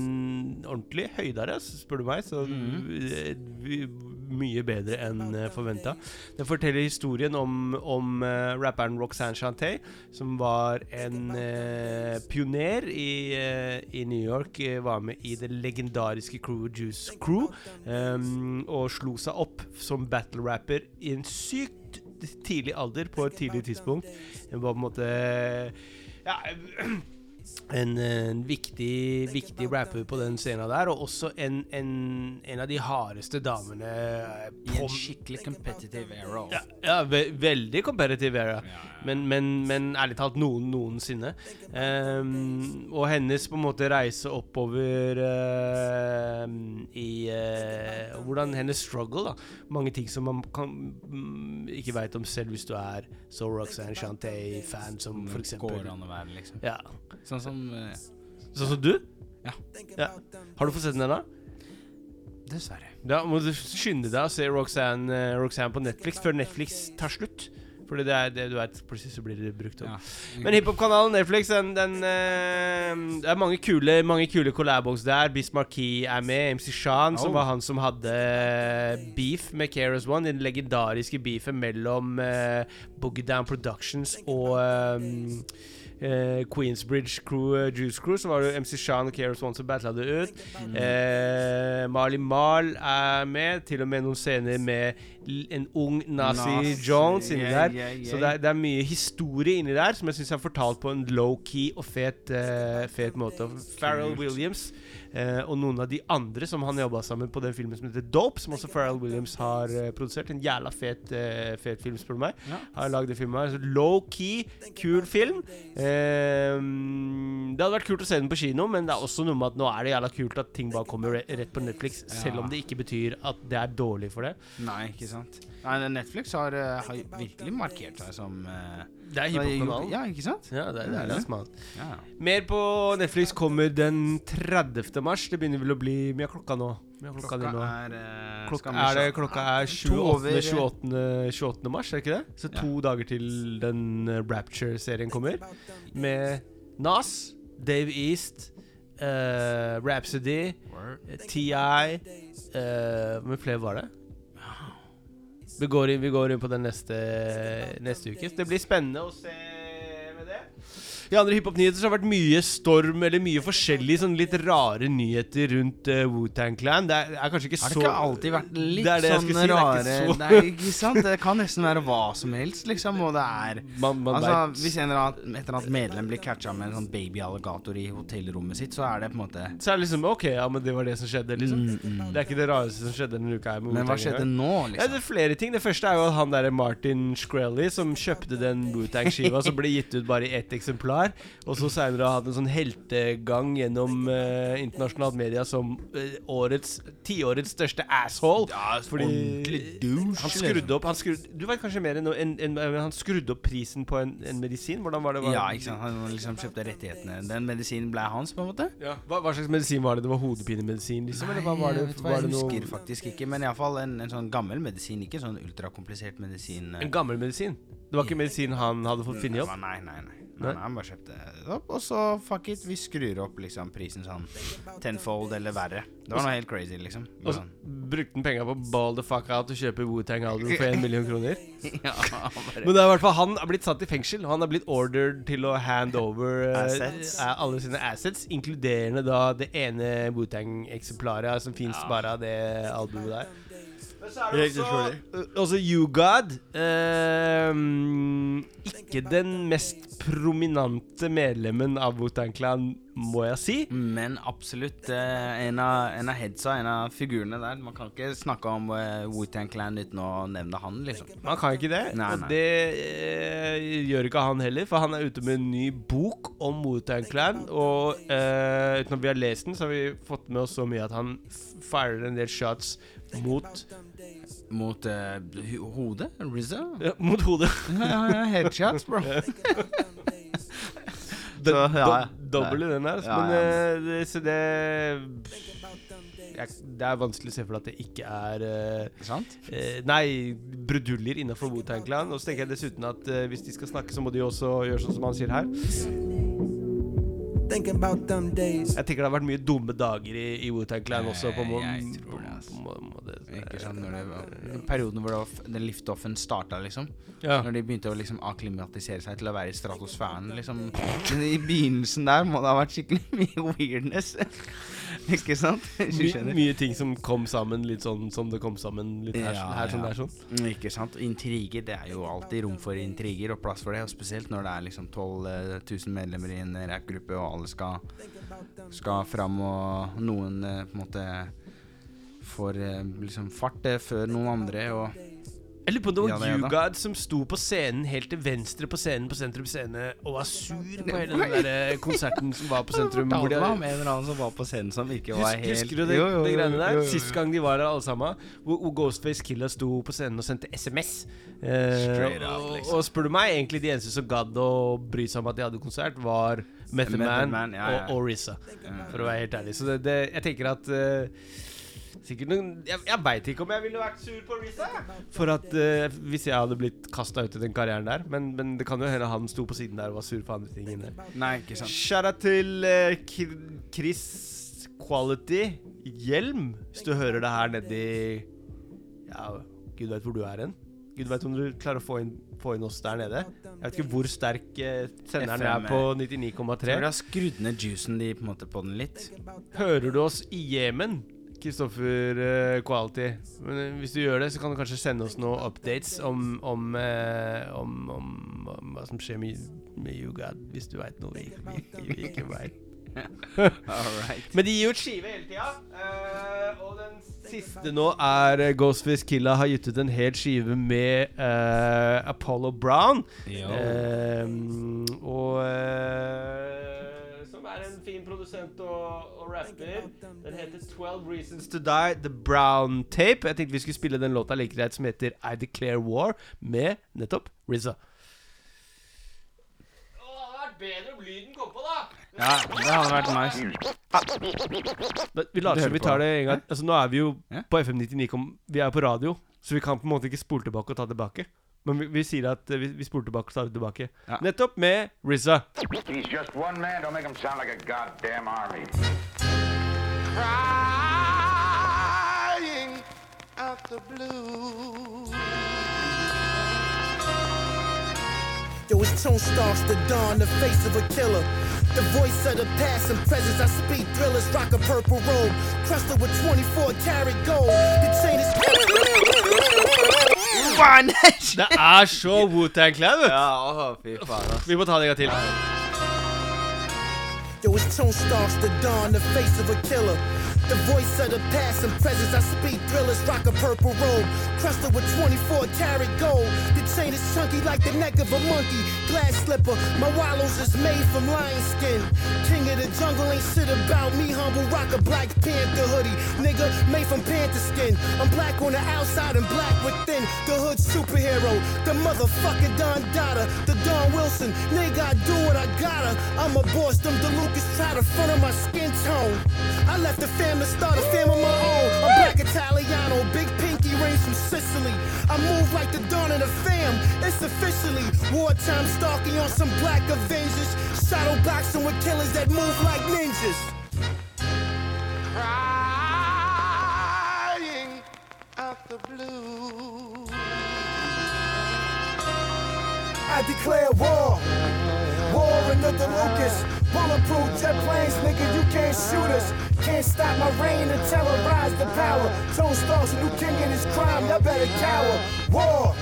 ordentlig høydare, spør du meg. Så mm. mye bedre enn uh, forventa. Den forteller historien om, om rapperen Roxanne Chanté, som var en eh, pioner i, eh, i New York. eh, var med i det legendariske crewet Juice Crew. um, og slo seg opp som battle-rapper i en sykt tidlig alder, på et tidlig tidspunkt. Hun var på en måte Ja en, en viktig, viktig rapper på den scenen der, og også en, en, en av de hardeste damene I en skikkelig competitive era. ja, ja ve veldig competitive era. Men, men, men ærlig talt noen noensinne. Um, og hennes på en måte reise oppover uh, i uh, Hvordan hennes struggle, da. Mange ting som man kan, mm, ikke veit om selv hvis du er så Roxanne Chanté-fan som for eksempel Går an å være, liksom. Ja. Sånn som uh, Sånn som du? Ja. ja. Har du fått sett den ennå? Dessverre. Da må du skynde deg å se Roxanne, eh, Roxanne på Netflix før Netflix tar slutt. Fordi det er det du vet, plutselig så blir det brukt opp. Men hiphop-kanalen Netflix, den, den uh, Det er mange kule Mange kule collabos der. Bismarck Key er med. MC Shan, som Oh. var han som hadde beef med Keros One. Den legendariske beefen mellom uh, Boogie Down Productions og eh, eh, Queensbridge Crew, uh, Juice Crew. Så var det MC Shan og Keras Swanson som battla det ut. Mm. Eh, Marley Marl er med. Til og med noen scener med en ung Nazi Nazi, Jones inni yeah, der. yeah, yeah. Så det er, det er mye historie inni der som jeg syns er fortalt på en low-key og fet, uh, fet måte. Farrell Williams eh, og noen av de andre som han jobba sammen på den filmen som heter Dope, som også Pharrell Williams har uh, produsert. En jævla fet, uh, fet film, spør du meg. Ja. Har lagd den filmen her. Low-key, kul film. Eh, det hadde vært kult å se den på kino, men det er også noe med at nå er det jævla kult at ting bare kommer rett på Netflix, selv om det ikke betyr at det er dårlig for det. Nei, ikke sant. Nei, Netflix har, eh, har virkelig markert seg som uh, Det er hiphop-kanalen. Ja, ikke sant? Ja, det, er- det er det er. Ja. Mer på Netflix kommer den 30. mars. Det begynner vel å bli Mye av klokka nå? Mye klokka, Klokka di nå? er, eh, klokka, er det, klokka er 28. 28. 28. mars, er det ikke det? Så to dager til den eh, Rapture-serien kommer. Med Nas, Dave East, uh, Rhapsody, eh, TI uh, Hvor flere var det? Vi går, inn, vi går inn på den neste, neste uke. Så det blir spennende å se. I andre hiphop-nyheter så har det vært mye storm eller mye forskjellige sånn litt rare nyheter rundt uh, Wu-Tang Clan. Det er, er kanskje ikke Har så det ikke alltid vært litt Det det sånn si, rare Det er så er ikke sant? Det kan nesten være hva som helst, liksom. Og det er man, man Altså, vet- Hvis en eller annen, et eller annet medlem blir catcha med en sånn babyalligator i hotellrommet sitt, så er det på en måte Så er det liksom OK, ja, men det var det som skjedde, liksom. Mm, mm. Det er ikke det rareste som skjedde denne uka her. Men hva skjedde nå, nå, Ja, liksom? det er flere ting. Det første er jo han derre Martin Shkreli som kjøpte den Wu-Tang-skiva som ble gitt ut bare i ett eksemplar, og så seinere har hatt en sånn heltegang gjennom uh, internasjonalt media som uh, årets tiårets største asshole. Fordi douche, Han skrudde opp han skrudde, Du vet kanskje mer enn en, en, Han skrudde opp prisen på en, en medisin? Hvordan var det? Var, Ja, ikke sant. Han liksom kjøpte rettighetene. Den medisinen ble hans, på en måte. Ja. Hva, hva slags medisin var det? Det var hodepinemedisin, liksom? eller hva var det? hva, var jeg det noe husker faktisk ikke. Men iallfall en, en sånn gammel medisin. Ikke sånn ultrakomplisert medisin. eh. En gammel medisin? Det var ikke medisin han hadde fått funnet opp? Nei, nei, nei. Nei? nei, han bare kjøpte det opp, og så fuck it, vi skrur opp liksom prisen sånn tenfold eller verre. Det var noe helt crazy, liksom. Og så brukte han penga på ball the fuck out og kjøpe Wu-Tang-album for en million kroner. ja, bare Men det er i hvert fall han er blitt satt i fengsel. Han er blitt ordered til å hand over eh, Assets. eh, alle sine assets, inkluderende da det ene Wu-Tang-eksemplaret som fins bare av det albumet der. Men så er det også også, eh, også YouGod. ehm, ikke den mest prominente medlemmen av Wu-Tang Clan, må jeg si. Men absolutt eh, en, av, en av headsa, en av figurene der. Man kan ikke snakke om eh, Wu-Tang Clan uten å nevne han, liksom. Man kan ikke det, Nei, og nei. det eh, gjør ikke han heller. For han er ute med en ny bok om Wu-Tang Clan. Og eh, uten at vi har lest den, så har vi fått med oss så mye at han firer en del shots mot Mot uh, hodet? Rizzo? Ja, mot hodet. Headshots, bro. Så, ja, do, dobbel i den her. Ja, men eh, det, så det jeg, Det er vanskelig å se for deg at det ikke er uh, Sant? Uh, Nei, bruduljer innafor Wu-Tang Clan. Og så tenker jeg dessuten at hvis de skal snakke, så må de også gjøre sånn som han sier her. Thinking about them days. Jeg tenker det har vært mye dumme dager i, i Wu-Tang Clan også. På, må, Jeg tror det, altså. må, må det, Ikke sant, når det var Perioden hvor den liftoffen starta, liksom. Ja. Når de begynte å liksom akklimatisere seg til å være i stratosfæren, liksom. Men I begynnelsen der må det ha vært skikkelig mye weirdness. Ikke sant? My, mye ting som kom sammen litt sånn som det kom sammen. Litt her, Ja, her sånn, ja. der sånn. Ikke sant. Intriger, det er jo alltid rom for intriger og plass for det. Og spesielt når det er liksom 12 000 medlemmer i en rappgruppe, og alle skal, skal fram, og noen eh, på en måte får eh, liksom fart eh, før noen andre, og Jeg lurer på om det var. YouGod som sto på scenen helt til venstre på scenen på Sentrum Scene og var sur på hele den der eh, konserten som var på Sentrum. hvor de- om en eller annen som var på scenen som ikke var helt husker du det, Jo, jo, det greiene der? jo, jo, jo. Sist gang de var der alle sammen, hvor, Ghostface Killer sto på scenen og sendte SMS. Eh, up, liksom. og spør du meg, egentlig de eneste som gadd å bry seg om at de hadde konsert, var Method Method Man, Man, ja, ja. og, Orisa, For å være helt ærlig. Så det, det, jeg tenker at eh, Sikkert noen Jeg, jeg veit ikke om jeg ville vært sur på Risa. For at eh, Hvis jeg hadde blitt kasta ut i den karrieren der. Men, men det kan jo hende han sto på siden der og var sur på andre ting. inne. Nei, ikke sant. Shout-out til eh, Chris Quality Hjelm, hvis du hører det her nedi Ja, gud veit hvor du er hen. Gud veit om du klarer å få inn, få inn oss der nede. Jeg vet ikke hvor sterk eh, senderen FM, er på Tror du 99,3. de har skrudd ned juicen de på en måte på den litt? Hører du oss i Jemen? Kristoffer uh, Quality. Men eh, hvis du gjør det, så kan du kanskje sende oss noen updates om, om, uh, om, om, om hva som skjer med, med YouGad, hvis du veit noe vi, vi, vi ikke veit. Men de gir jo ut skive hele tida. Uh, og den siste nå er Ghostface Killa har gitt ut en hel skive med Apollo Brown. Og produsent og, og rapper. Den heter 12 Reasons To Die, The Brown Tape. Jeg tenkte vi skulle spille den låta like greit som heter I Declare War, med nettopp RZA. Det hadde vært bedre om lyden kom på, da! Ja, det hadde vært nice. Da, vi later som vi tar det en gang. Altså Nå er vi jo Ja. på FM 99 Vi er på radio, så vi kan på en måte ikke spole tilbake og ta tilbake. Men vi, vi sier at eh, vi, vi spoler tilbake og tar det tilbake. Ja. Nettopp med RZA. He's just one man. Don't make him sound like a goddamn army. Crying out the blue. Yo, it's Tone Starks, the dawn, the face of a killer. The voice of the past and presence. I speak thrillers, rock a purple robe, crusted with 24 karat gold. The chain is. Det er så Wu-Tang Clan, vet du. Ja, å, fy faen, ass. Vi må ta det en gang til. Yo, it's Tone Starks, the dawn, the face of a killer. The voice of the past and presence. I speak thrillers, rock a purple robe, crusted with 24 karat gold. The chain is chunky like the neck of a monkey. Glass slipper, my wallows is made from lion skin. King of the jungle ain't shit about me. Humble, rock a Black Panther hoodie. Nigga, made from panther skin. I'm black on the outside and black within. The hood superhero, the motherfucking Don Dada, the Don Wilson. Nigga, I do what I gotta. I'm a boss, them DeLucas try to front of my skin tone. I left the fam to start a fam of my own. I'm black Italiano, big pinky rings from Sicily. I move like the dawn of the fam. It's officially wartime stalking on some black Avengers. Shadow boxing with killers that move like ninjas. Crying out the blue. I declare war. War in the Lucas. Bulletproof jet planes, nigga, you can't shoot us. Can't stop my reign to terrorize the power. Tone Stars, a new king in his crime, y'all better cower. War.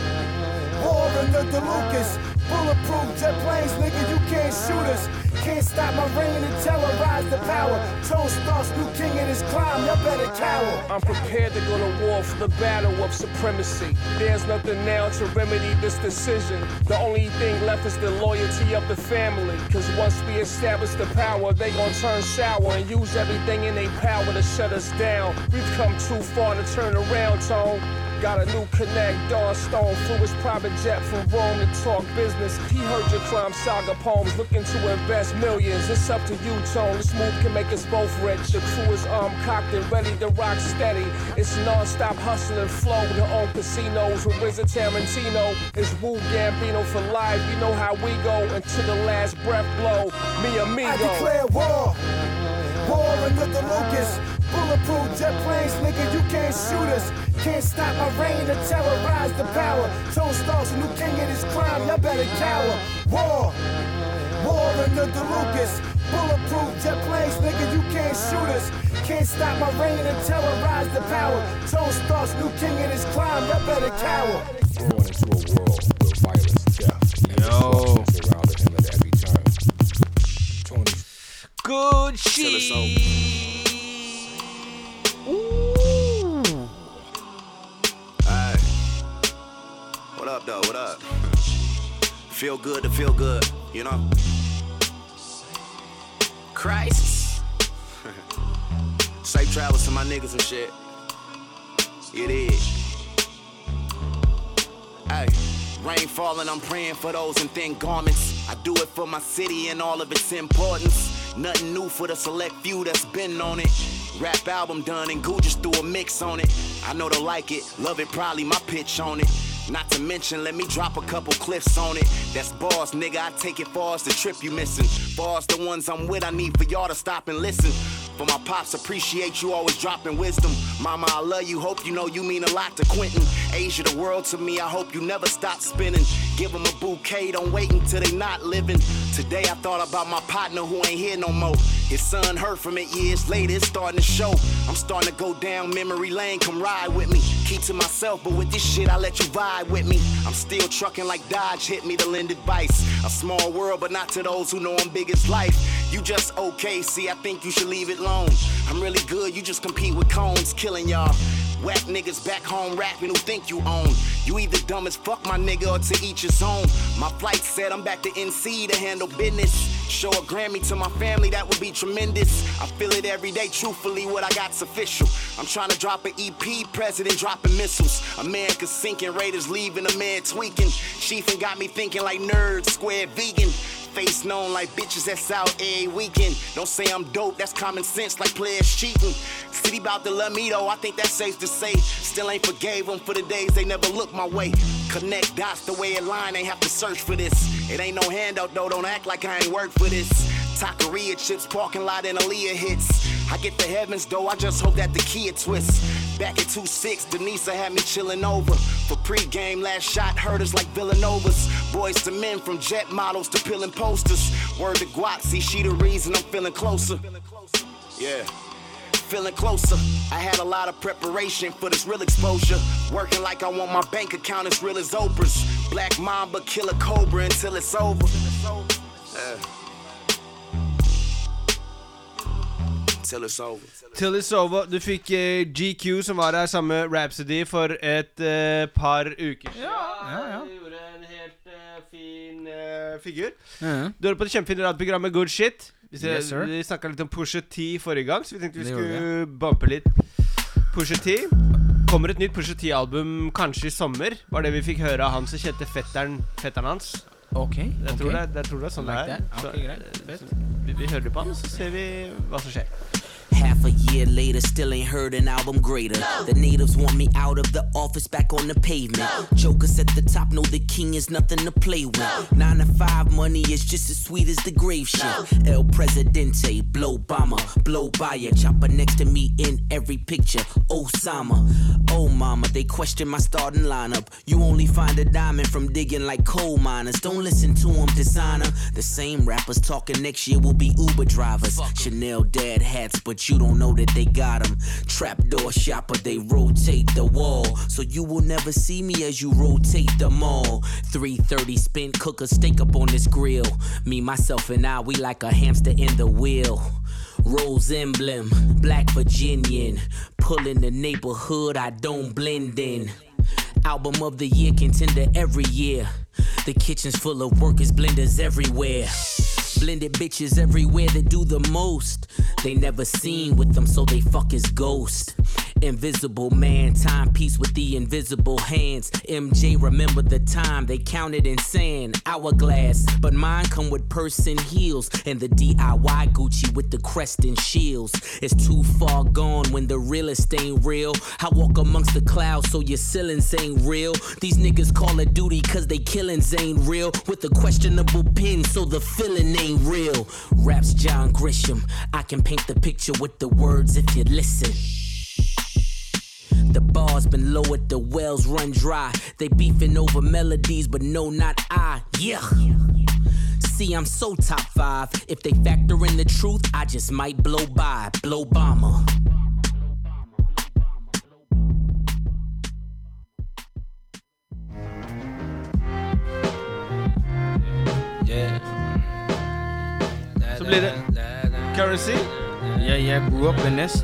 War under the Lucas. Bulletproof jet planes, nigga, you can't shoot us. Can't stop my reign and terrorize the power. Tone Stars, new king in his crime, y'all better cower. I'm prepared to go to war for the battle of supremacy. There's nothing now to remedy this decision. The only thing left is the loyalty of the family. Cause once we establish the power, they gon' turn sour and use everything in their power to shut us down. We've come too far to turn around, Tone. Got a new connect, Dawn Stone flew his private jet from Rome to talk business. He heard your crime saga poems, looking to invest millions. It's up to you, Tone. This move can make us both rich. The crew is armed, cocked, and ready to rock steady. It's non-stop hustling flow to own casinos with RZA Tarantino. It's Wu Gambino for life. You know how we go until the last breath blow. Me amigo. I declare war. War under the Lucas. Bulletproof jet planes, nigga, you can't shoot us. Can't stop my reign or terrorize the power. Toe stars, a new king of this crime, y'all better cower. War. War under the Lucas. Bulletproof jet planes, nigga, you can't shoot us. Can't stop my reign and terrorize the power. Toe stars, new king of this crime, y'all better cower. Born into a world where violence, death, and Yo. surrounded him at every turn. Tony Good shit. Alright. What up, though? What up? Feel good to feel good, you know? Christ. Safe travels to my niggas and shit. It is. Hey, rain falling, I'm praying for those in thin garments. I do it for my city and all of its importance. Nothing new for the select few that's been on it. Rap album done and Goo just threw a mix on it. I know they like it, love it, probably my pitch on it. Not to mention, let me drop a couple clips on it. That's bars, nigga. I take it far as the trip you missing. Far as the ones I'm with, I need for y'all to stop and listen. For my pops, appreciate you always dropping wisdom. Mama, I love you. Hope you know you mean a lot to Quentin. Asia, the world to me. I hope you never stop spinning. Give them a bouquet, don't wait until they not living. Today I thought about my partner who ain't here no more. His son heard from it years later, it's starting to show. I'm starting to go down memory lane, come ride with me. Keep to myself, but with this shit, I let you vibe with me. I'm still trucking like Dodge hit me to lend advice. A small world, but not to those who know I'm big as life. You just okay, see, I think you should leave it alone. I'm really good, you just compete with cones, killing y'all. Whack niggas back home rapping who think you own. You either dumb as fuck, my nigga, or to each his own. My flight said I'm back to NC to handle business. Show a Grammy to my family, that would be tremendous. I feel it every day, truthfully, what I got's official. I'm trying to drop an EP, president dropping missiles. America's sinking, Raiders leaving, a man tweaking. Chiefin' got me thinking like nerd, square vegan. Face known like bitches that's out every weekend. Don't say I'm dope, that's common sense like players cheating. City bout to love me though, I think that's safe to say. Still ain't forgave them for the days they never looked my way. Connect dots the way it line, ain't have to search for this. It ain't no handout though, don't act like I ain't worked for this. Taqueria chips, parking lot, and Aaliyah hits. I get the heavens though, I just hope that the key it twists. Back at 2-6, Denisa had me chilling over. For pregame, last shot hurt us like Villanova's. Boys to men from jet models to peeling posters. Word to see she the reason I'm feeling closer. Yeah. Feeling closer. I had a lot of preparation for this real exposure. Working like I want my bank account as real as Oprah's. Black Mamba, kill a cobra until it's over. Till it's over. Till it's over. Du fikk eh, GQ, som var her sammen med Rhapsody for et eh, par uker siden. ja, ja. De gjorde en helt eh, fin eh, figur. Mhm. Du hører på det kjempefine radioprogrammet Good Shit. Vi, Yes, sir. vi snakka litt om Pusha T forrige gang, så vi tenkte vi Det gjorde skulle bumpe litt Pusha T. Kommer et nytt Pusha T-album kanskje i sommer, var det vi fikk høre av han som kjente fetteren, fetteren hans. Ok, Jeg ok. okay. det, jeg tror det er sånn Like det er. Okay, Så, vi, vi hører på han, så ser vi hva som skjer. Half a year later, still ain't heard an album greater. The natives want me out of the office, back on the pavement. Jokers at the top know the king is nothing to play with. Nine to five money is just as sweet as the grave shit. El Presidente, blow bomber, blow by ya. Chopper next to me in every picture. Osama, oh mama, they question my starting lineup. You only find a diamond from digging like coal miners. Don't listen to them, designer. The same rappers talking next year will be Uber drivers. Chanel dad hats, but you don't know that they got them. Trapdoor shopper, they rotate the wall. So you will never see me as you rotate them all. 330 spin, cook a steak up on this grill. Me, myself, and I, we like a hamster in the wheel. Rose emblem, black Virginian. Pulling the neighborhood, I don't blend in. Album of the year contender every year. The kitchen's full of workers, blenders everywhere. Blended bitches everywhere that do the most. They never seen with them, so they fuck his ghost. Invisible man, timepiece with the invisible hands. MJ, remember the time they counted in sand. Hourglass, but mine come with purse and heels. And the DIY Gucci with the crest and shields. It's too far gone when the realest ain't real. I walk amongst the clouds, so your ceilings ain't real. These niggas call it duty cause they killings ain't real. With a questionable pin, so the feeling ain't real. Raps John Grisham. I can paint the picture with the words if you listen. The bar's been lowered, the wells run dry. They beefing over melodies, but no, not I. Yeah. See, I'm so top five. If they factor in the truth, I just might blow by. Blow bomber. Yeah. Så blir det Currency. Yeah, yeah, grew up in this.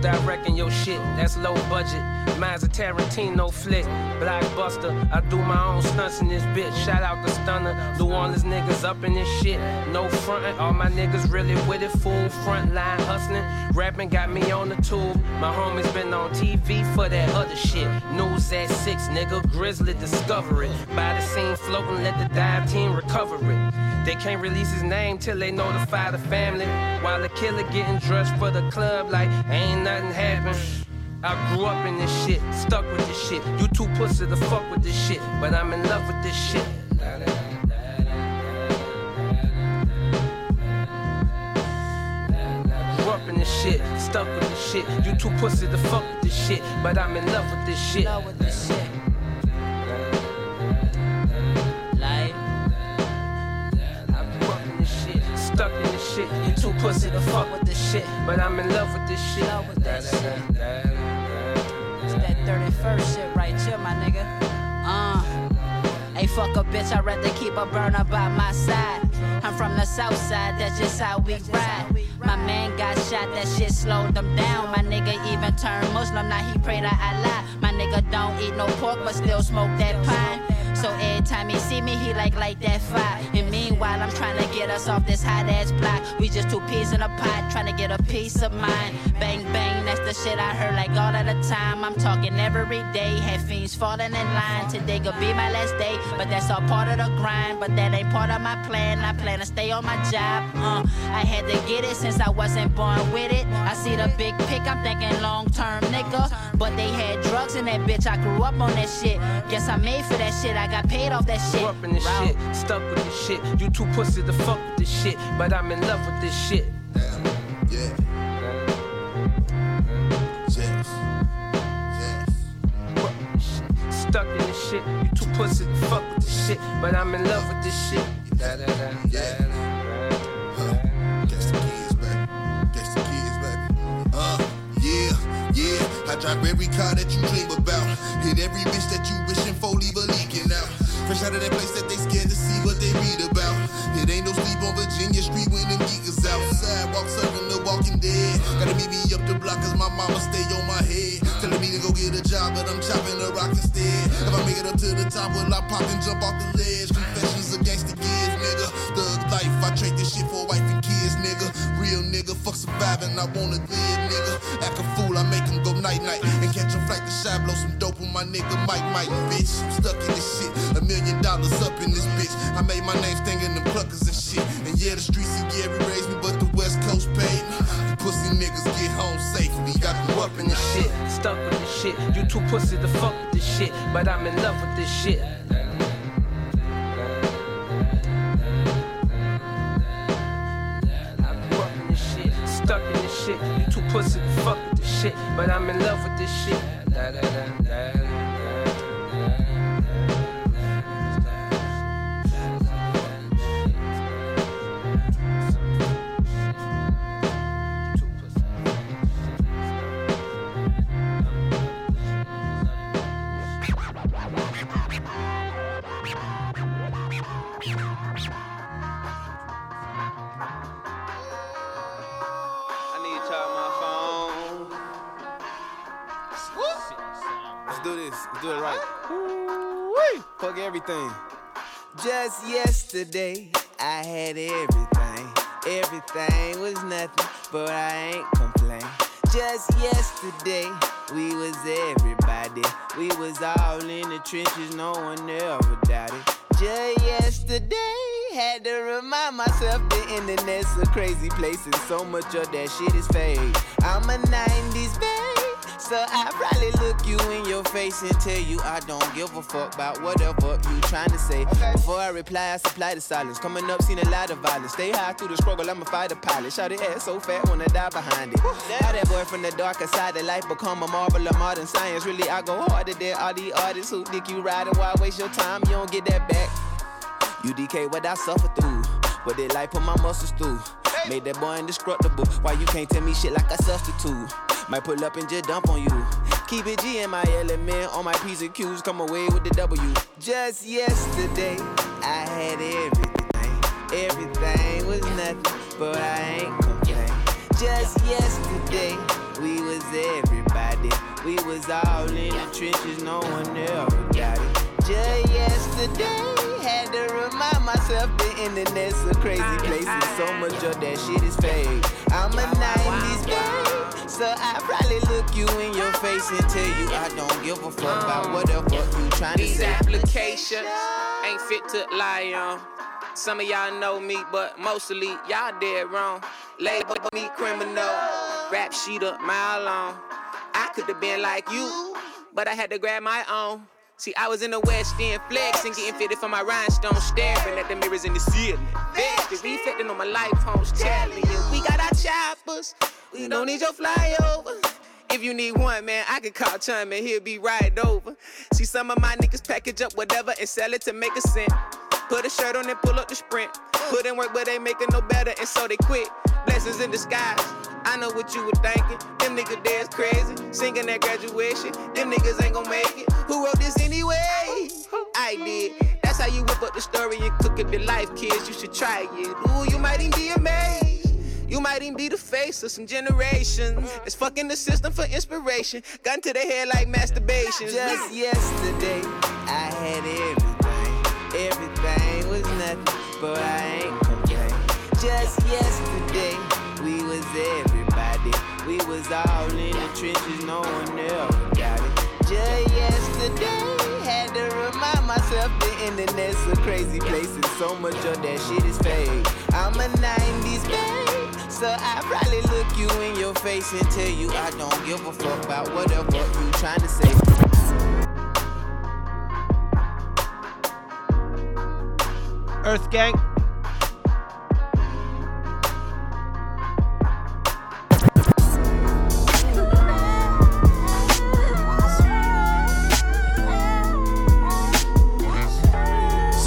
directing your shit? That's low budget. Mine's a Tarantino flick. Blockbuster. I do my own stunts in this bitch. Shout out the stunner. New Orleans niggas up in this shit. No frontin'. All my niggas really with it. Full front line hustling. Rapping got me on the tube. My homies been on TV for that other shit. News at six, nigga. Grizzly discover it. By the scene floating, let the dive team recover it. They can't release his name till they notify the family. While the killer getting dressed for the club like ain't. I grew up in this shit, stuck with this shit. You too pussy to fuck with this shit, but I'm in love with this shit. Grew up in this shit, stuck with this shit. You too pussy to fuck with this shit, but I'm in love with this shit. Love with this shit. Like, I grew up in this shit, stuck in this shit. You too pussy to fuck with this shit, but I'm in love with this shit. Love with that shit. It's that 31st shit right here, my nigga. Uh. Hey, fuck a bitch, I'd rather keep a burner by my side. I'm from the south side, that's just how we ride. My man got shot, that shit slowed them down. My nigga even turned Muslim, now he pray to Allah. My nigga don't eat no pork, but still smoke that pine. So every time he see me, he like light that fire. And meanwhile, I'm trying to get us off this hot ass block. We just two peas in a pot, trying to get a piece of mind. Bang bang, that's the shit I heard like all of the time. I'm talking every day, had fiends falling in line. Today could be my last day, but that's all part of the grind. But that ain't part of my plan. I plan to stay on my job. Uh, I had to get it since I wasn't born with it. I see the big pick, I'm thinking long term, nigga. But they had drugs in that bitch. I grew up on that shit. Guess I made for that shit. I got paid off that shit. Grew up in this shit, stuck with this shit. You too pussy to fuck with this shit, but I'm in love with this shit. Yeah. Yes. Yes. Stuck in this shit, you too pussy to fuck with this shit, but I'm in love with this shit. Da, da, da, Yeah. I drive every car that you dream about. Hit every bitch that you wishing for, leave a leaking out. Fresh out of that place that they scared to see what they read about. It ain't no sleep on Virginia Street when them geekers out. Sidewalk serving the walking dead. Gotta meet me up the block cause my mama stay on my head. Telling me to go get a job, but I'm chopping a rock instead. If I make it up to the top, will I pop and jump off the ledge? Confessions against the kids, nigga. Thug life, I trade this shit for wife and kids, nigga. Real nigga, fuck surviving, I wanna live, nigga. My nigga Mike Mike, bitch. I'm stuck in this shit, a million dollars up in this bitch. I made my name stinging them cluckers and shit. And yeah, the streets and Gary raised me, but the West Coast paid me. Pussy niggas get home safely. I grew up in this shit. Stuck with this shit, you too pussy to fuck with this shit, but I'm in love with in this shit, stuck in this shit, you too pussy to fuck with this shit, but I'm in love with this yesterday, I had everything. Everything was nothing, but I ain't complain. Just yesterday, we was everybody. We was all in the trenches, no one ever doubted. Just yesterday, had to remind myself the internet's a crazy place and so much of that shit is fake. I'm a 90s babe, so I probably look you in your face and tell you I don't give a fuck about whatever you trying to say. Before I reply, I supply the silence. Coming up, seen a lot of violence. Stay high through the struggle, I'm a fighter pilot. Shout it ass so fat, wanna die behind it. How that boy from the darker side of life become a marvel of modern science. Really, I go harder than all the artists who think you riding. Why waste your time? You don't get that back. UDK, what I suffer through. What they like put my muscles through. Made that boy indestructible. Why you can't tell me shit like a substitute? Might pull up and just dump on you. Keep it G in my element. On my P's and Q's, come away with the W. Just yesterday, I had everything. Everything was nothing, but I ain't complain. Just yesterday, we was everybody. We was all in the trenches, no one ever got it. Just yesterday, had to remind myself the internet's a crazy ah, place and so ah. much of that shit is fake. I'm a 90s babe, so I probably look you in your ah, face and tell you I don't give a fuck about um, whatever you trying to These say. applications ain't fit to lie on. Some of y'all know me, but mostly y'all dead wrong. Label me criminal, rap sheet a mile long. I could have been like you, but I had to grab my own. See, I was in the West End flexing, getting fitted for my rhinestone, staring at the mirrors in the ceiling. Vexed, reflecting on my life, homes telling you we got our choppers. We don't need your flyover. If you need one, man, I can call Chum and he'll be right over. See, some of my niggas package up whatever and sell it to make a cent. Put a shirt on and pull up the sprint. Put in work, but they making no better, and so they quit. Blessings in disguise. I know what you were thinking. Them niggas there's crazy. Singing at graduation. Them niggas ain't gon' make it. Who wrote this anyway? I did. That's how you whip up the story and cook up your life, kids. You should try it. Ooh, you might even be amazed. You might even be the face of some generations. It's fucking the system for inspiration. Gun to the head like masturbation. Just yesterday, I had everything. Everything was nothing, but I ain't complain. Just yesterday, we was everybody. Was all in the trenches, no one ever got it. Just yesterday, had to remind myself the internet's a crazy place and so much of that shit is fake. I'm a 90s babe, so I probably look you in your face and tell you I don't give a fuck about whatever you trying to say. Earth Gang.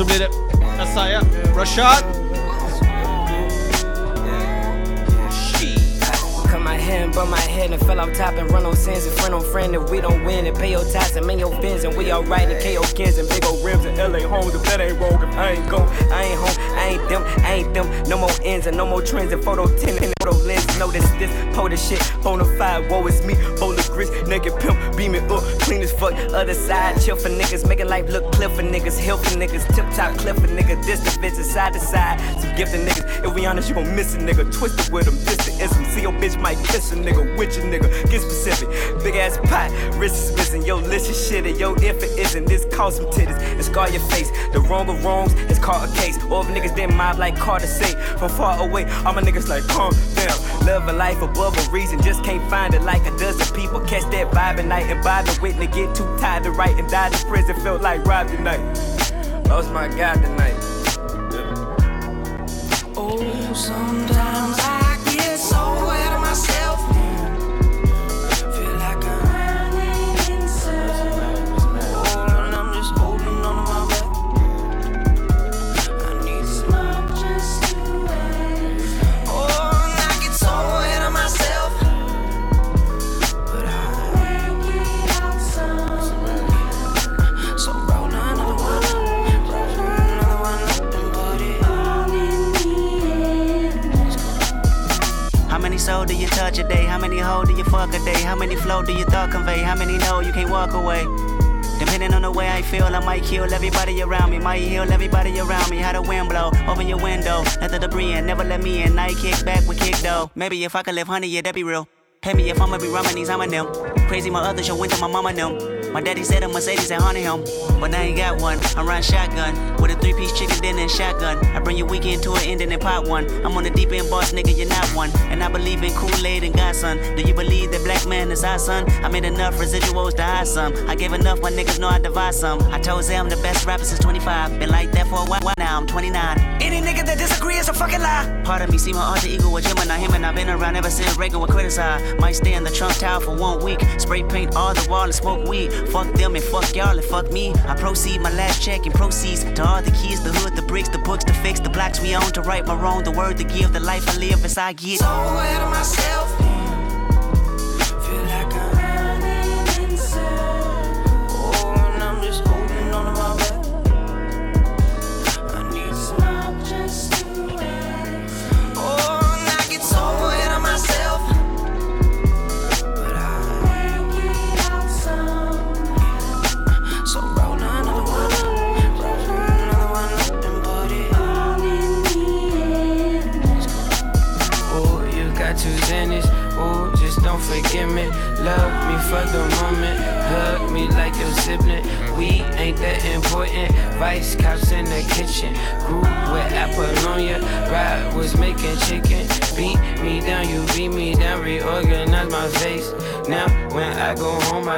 Så blir det Isaiah, Rashad. Cut my hand, bump my head and fell off top and run on sins and friend on friend. If we don't win and pay your tax and make your bins and we all right in KO kids and big old rims and LA homes. If that ain't if I ain't go, I ain't home, ain't them, I ain't them. No more ends and no more trends and photo 10 and photo lens. Notice this, POTA shit, bona fide, woe is me. Bowl of grits, naked pimp, beaming up, clean as fuck. Other side, chill for niggas, making life look clear for niggas, hill for niggas, tip top clip for niggas, this the bitches, side to side. Some gifted niggas, if we honest, you gon' miss a nigga. Twisted with them, this the ism. See your bitch might kiss a nigga, with your nigga, get specific. Big ass pot, wrist is missing, yo, listen shit, and yo, if it isn't, this cause some titties, and scar your face. The wrong of wrongs it's called a case. All if niggas didn't mob like Carter say, from far away, all my niggas like, calm down. Living life above a reason, just can't find it like a dozen people. Catch that vibe at night and buy the witness, get too tired to write and died in prison, felt like Rob tonight. Lost my God tonight. Oh, sometimes I touch a day? How many hoe do you fuck a day? How many flow do you thought convey? How many know you can't walk away? Depending on the way I feel, I might kill everybody around me. Might heal everybody around me. How the wind blow, open your window, let the debris in, never let me in. Night kick back with kick though. Maybe if I could live honey, yeah, that'd be real. Pay me if I'ma be rhyming these, I'm a them. Crazy, my other show went to my mama them. My daddy said a Mercedes and haunted him, but now ain't got one. I'm riding shotgun with a three piece chicken dinner and shotgun. I bring your weekend to an ending in pot one. I'm on the deep end boss, nigga, you're not one. And I believe in Kool Aid and Godson. Do you believe that black man is our son? I made enough residuals to hide some. I gave enough, my niggas know I divide some. I told Zay I'm the best rapper since 25. Been like that for a while, now I'm 29. Any nigga that disagree is a fucking lie. Part of me see my alter ego with Gemini, him and I've been around ever since Reagan was criticized. Might stay in the Trump Tower for one week. Spray paint all the wall and smoke weed. Fuck them and fuck y'all and fuck me. I proceed my last check and proceeds to all the keys, the hood, the bricks, the books, the fix, the blocks we own to right my wrong, the word to give, the life I live as I get. So ahead of myself.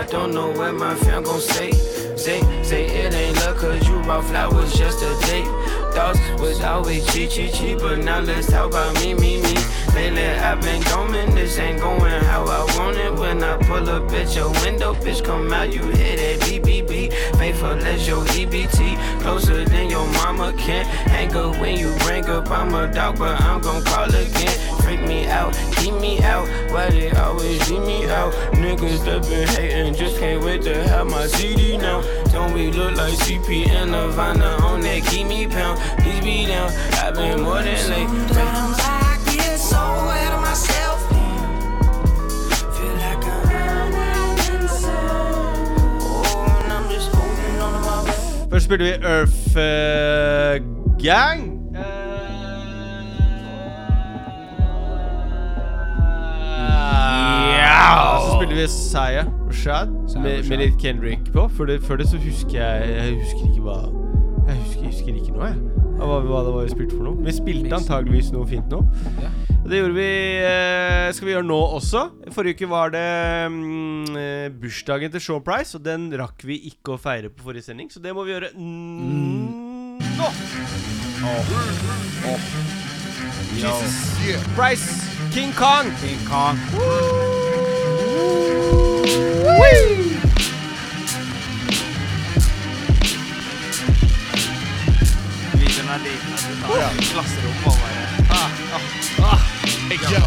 I don't know what my fam gon' say. Say, say it ain't luck, cause you brought flowers just a date. Thoughts was always cheap, cheap, cheap, but now let's talk about me, me, me. Lately I've been going, this ain't going how I want it. When I pull up at your window, bitch, come out, you hit that BBB. Faithful as your EBT, closer than your mama can. Hang up when you bring up, I'm a dog, but I'm gon' call again. Freak me out, keep me out, why they always leave me out? Niggas that been hating, just can't wait to have my CD now. Don't we look like CP and Nirvana on that keep me pound? Please be down, I've been more than late. Sometimes I get so ahead of myself. Feel like I'm running in circles. Oh, and I'm just holding on to my breath. Først spilte vi Earth eh, Gang. Ja! Vi Saya Rashad med, med litt Kendrick på. Før det, før det så husker jeg Jeg husker ikke hva Jeg husker, husker ikke noe, jeg. Hva, hva det var vi spilte for noe. Vi spilte antageligvis noe fint nå. Og det gjorde vi eh, skal vi gjøre nå også. Forrige uke var det mm, eh, bursdagen til Shaw Price, og den rakk vi ikke å feire på forrige sending, så det må vi gjøre mm, nå. Jesus. Price. King Kong. King Kong. Lyden er liten. at du tar et Klasserom og Hey yo,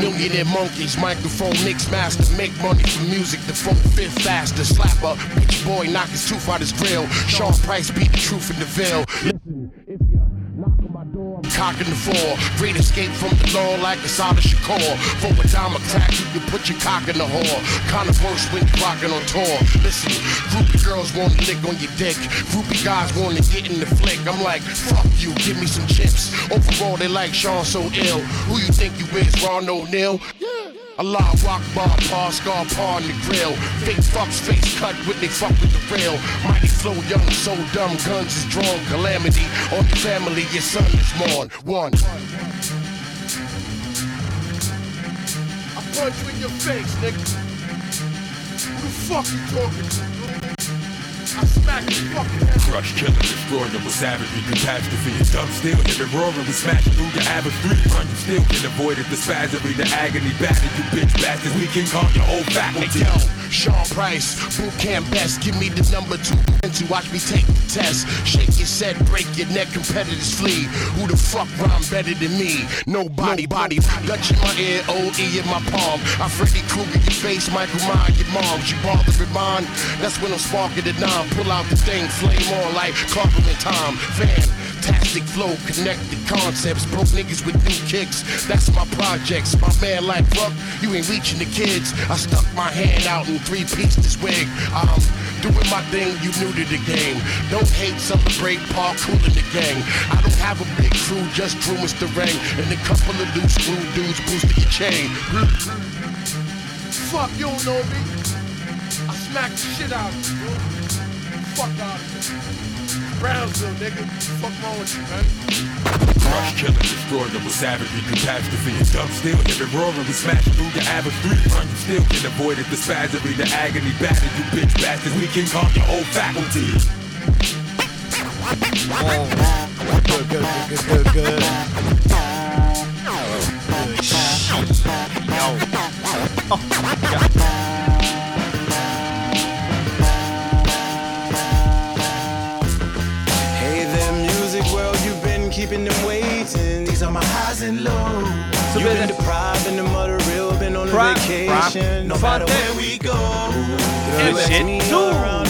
millionaire monkeys, microphone mix master, make money from music, the phone fit faster, slapper, bitch boy, knock his tooth out his grill, Sean Price beat the truth in the veil. Listen, door, the four, great escape from the law like Assata Shakur. For a dime a crack, you can put your cock in the whore. Kinda worse when you're rocking on tour. Listen, groupie girls wanna lick on your dick, groupie guys wanna get in the flick. I'm like, fuck you, give me some chips. Overall, they like Sean so ill. Who you think you is, Ron O'Neal? Allah rock bar, par, scar, par in the grill. Fake fucks, face cut when they fuck with the real. Mighty flow, young, so dumb, guns is drawn. Calamity on the family, your son is mourn. One. I punch you in your face, nigga. Who the fuck you talking to? Smack. Crush, killing, destroying them with savagery, catastrophe. And dumb still, it roaring, we smashing through your average street. Run, you still can avoid it, the spasmery, the agony, battered, you bitch bastards. We can calm your whole faculty. Hey, yo, Sean Price, boot camp best. Give me the number two to watch me take the test. Shake your set, break your neck, competitors flee. Who the fuck rhyme better than me? Nobody, body. Dutch in my ear, OE in my palm. I Freddy Krueger your face, Michael Myers your mom. You bother with mine. That's when I'm sparking the nine. Pull out the thing, flame on like compliment time. Fan, Fantastic flow, connected concepts, broke niggas with new kicks. That's my projects. My man like fuck, you ain't reaching the kids. I stuck my hand out in three piece this wig. I'm doing my thing, you new to the game. Don't hate, celebrate, park cool in the gang. I don't have a big crew, just Drew Mr. Ring and a couple of loose screw dudes boosting your chain. Fuck, you don't know me. I smack the shit out of you. Fuck out of here. Brownsville, nigga. Fuck wrong with you, man? Crush, killing, destroy them with savagery, catastrophe. And dumb still, living roaring, we smash through your average street. Run, you still can avoid it, the spasmery, the agony, battered, you bitch bastards. We can calm your whole faculty. Good, good, good, good, good, good. Hey keeping them waiting. These are my highs and lows. Så you've been deprived in the mother real, been on a vacation. No matter where we go. You shit. me around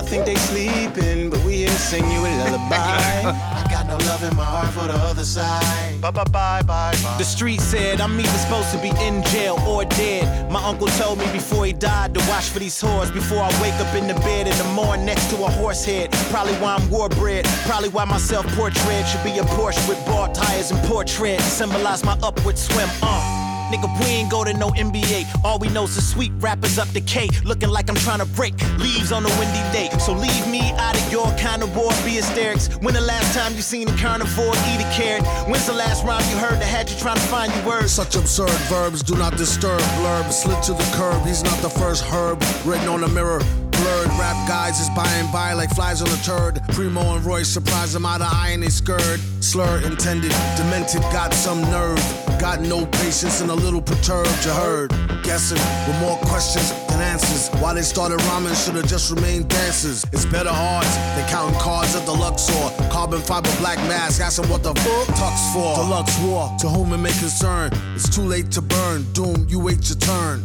I think they sleeping, but we here sing you a lullaby. I got no love in my heart for the other side. Bye bye bye bye bye. The street said I'm either supposed to be in jail or dead. My uncle told me before he died to watch for these whores before I wake up in the bed in the morning next to a horse head. Probably why I'm war bred. Probably why my self portrait should be a Porsche with bald tires and portrait. Symbolize my upward swim. Uh. Nigga, we ain't go to no NBA. All we know's the sweet rappers up the K. Looking like I'm trying to break leaves on a windy day. So leave me out of your war, be hysterics. When the last time you seen a carnivore eat a carrot? When's the last rhyme you heard that had you trying to find your words? Such absurd verbs do not disturb. Blurb slid to the curb. He's not the first herb written on the mirror. Blurred rap guys is by and by like flies on a turd. Primo and Royce surprise him out of iron they skirt. Slur intended, demented, got some nerve. Got no patience and a little perturbed, you heard. Guessing with more questions than answers. Why they started rhyming should have just remained dancers. It's better odds than counting cards at the Luxor. Carbon fiber black mask, asking what the fuck tux for. Deluxe war, to whom it may concern. It's too late to burn. Doom, you wait your turn.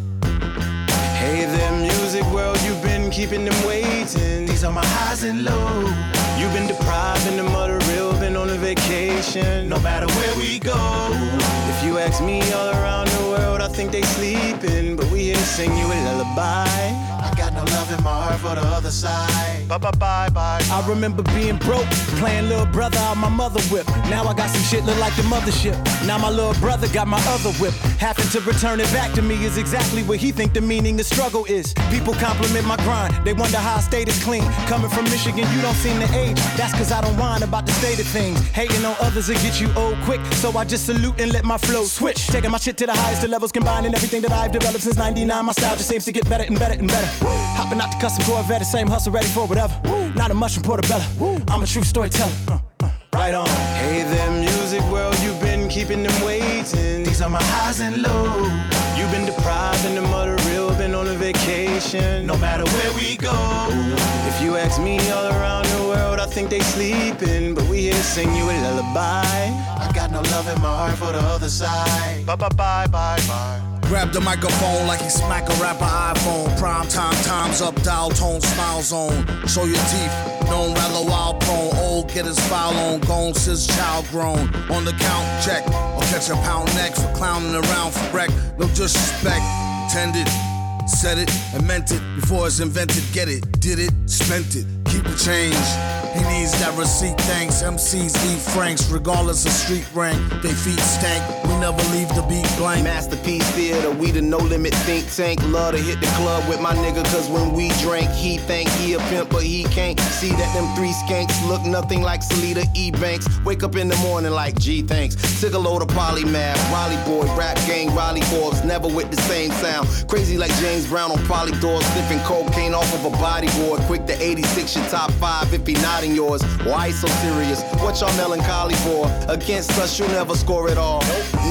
Hey there, music world, you've been keeping them waiting. These are my highs and lows. You've been deprived in the mother real, vacation. No matter where we go. If you ask me all around the world, I think they sleeping. But we here sing you a lullaby. No love in my heart for the other side. Bye bye bye bye. I remember being broke, playing little brother out my mother whip. Now I got some shit look like the mothership. Now my little brother got my other whip. Having to return it back to me is exactly what he think the meaning of struggle is. People compliment my grind, they wonder how I stayed as clean. Coming from Michigan, you don't seem to age. That's cause I don't whine about the state of things. Hating on others will get you old quick. So I just salute and let my flow switch. Taking my shit to the highest of levels, combining everything that I've developed since 99. My style just seems to get better and better and better. Hopping out the custom Corvette, the same hustle, ready for whatever. Not a mushroom portobello. I'm a true storyteller. Uh, uh, right on. Hey there, music world, you've been keeping them waiting. These are my highs and lows. You've been deprived in the mother real, been on a vacation. No matter where we go. If you ask me all around the world, I think they sleeping. But we here to sing you a lullaby. I got no love in my heart for the other side. Bye bye bye bye bye. Grab the microphone like he smack a rapper iPhone. Prime time, time's up, dial tone, smile zone. Show your teeth, known rather wild prone. Old, get his file on, gone since child grown. On the count, check, or catch a pound next for clowning around for wreck. No disrespect, intended. Said it and meant it before it's invented. Get it, did it, spent it. Keep the change. He needs that receipt, thanks. MCs eat franks, regardless of street rank. They feet stank. We never leave the beat blank. Masterpiece theater, we the no limit think tank. Love to hit the club with my nigga, cause when we drink, he think he a pimp, but he can't see that them three skanks look nothing like Salida E Banks. Wake up in the morning like, gee, thanks. Took a load of polymath, Raleigh boy, rap gang, Raleigh Forbes, never with the same sound. Crazy like James Brown on poly doors, sniffing cocaine off of a bodyboard. Quick to 86, your top five if he not yours. Why so serious? What y'all melancholy for? Against us, you'll never score at all.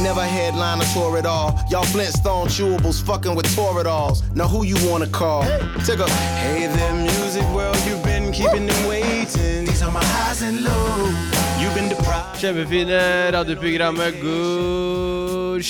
Never headline a tour at all. Y'all Flintstone chewables fucking with Toradolls. Now who you wanna call? Take a Hey there, music world, you've been keeping them waiting. These are my highs and lows. You've been deprived. Kjempefine radioprogrammet God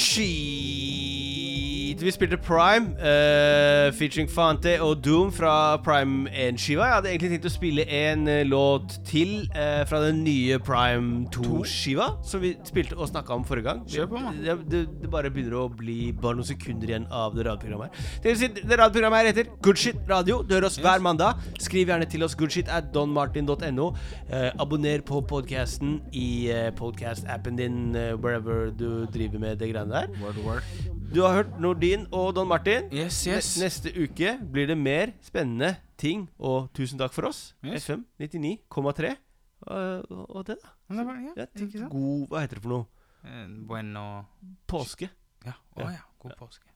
Vi spilte Prime, uh, featuring Fante og Doom fra Prime 1-skiva. Jeg hadde egentlig tenkt å spille en eh, låt til uh, fra den nye Prime 2-skiva, som vi spilte og snakka om forrige gang. Kjør på, man. Det, det, det bare begynner å bli bare noen sekunder igjen av det radioprogrammet her. Det, si, det radioprogrammet her heter Good Shit Radio. Du hører oss hver mandag. Skriv gjerne til oss goodshit at donmartin.no. Uh, abonner på podkasten i uh, podkast-appen din wherever du driver med det greiene der. Word, word. Du har hørt Nordin og Don Martin. Yes, yes. Ne- Neste uke blir det mer spennende ting, og tusen takk for oss. Yes. FM 99,3. Og, og det, da. Det var- ja, Ja. God Hva heter det for noe? Eh, Bueno Påske. Ja. Å ja. God påske.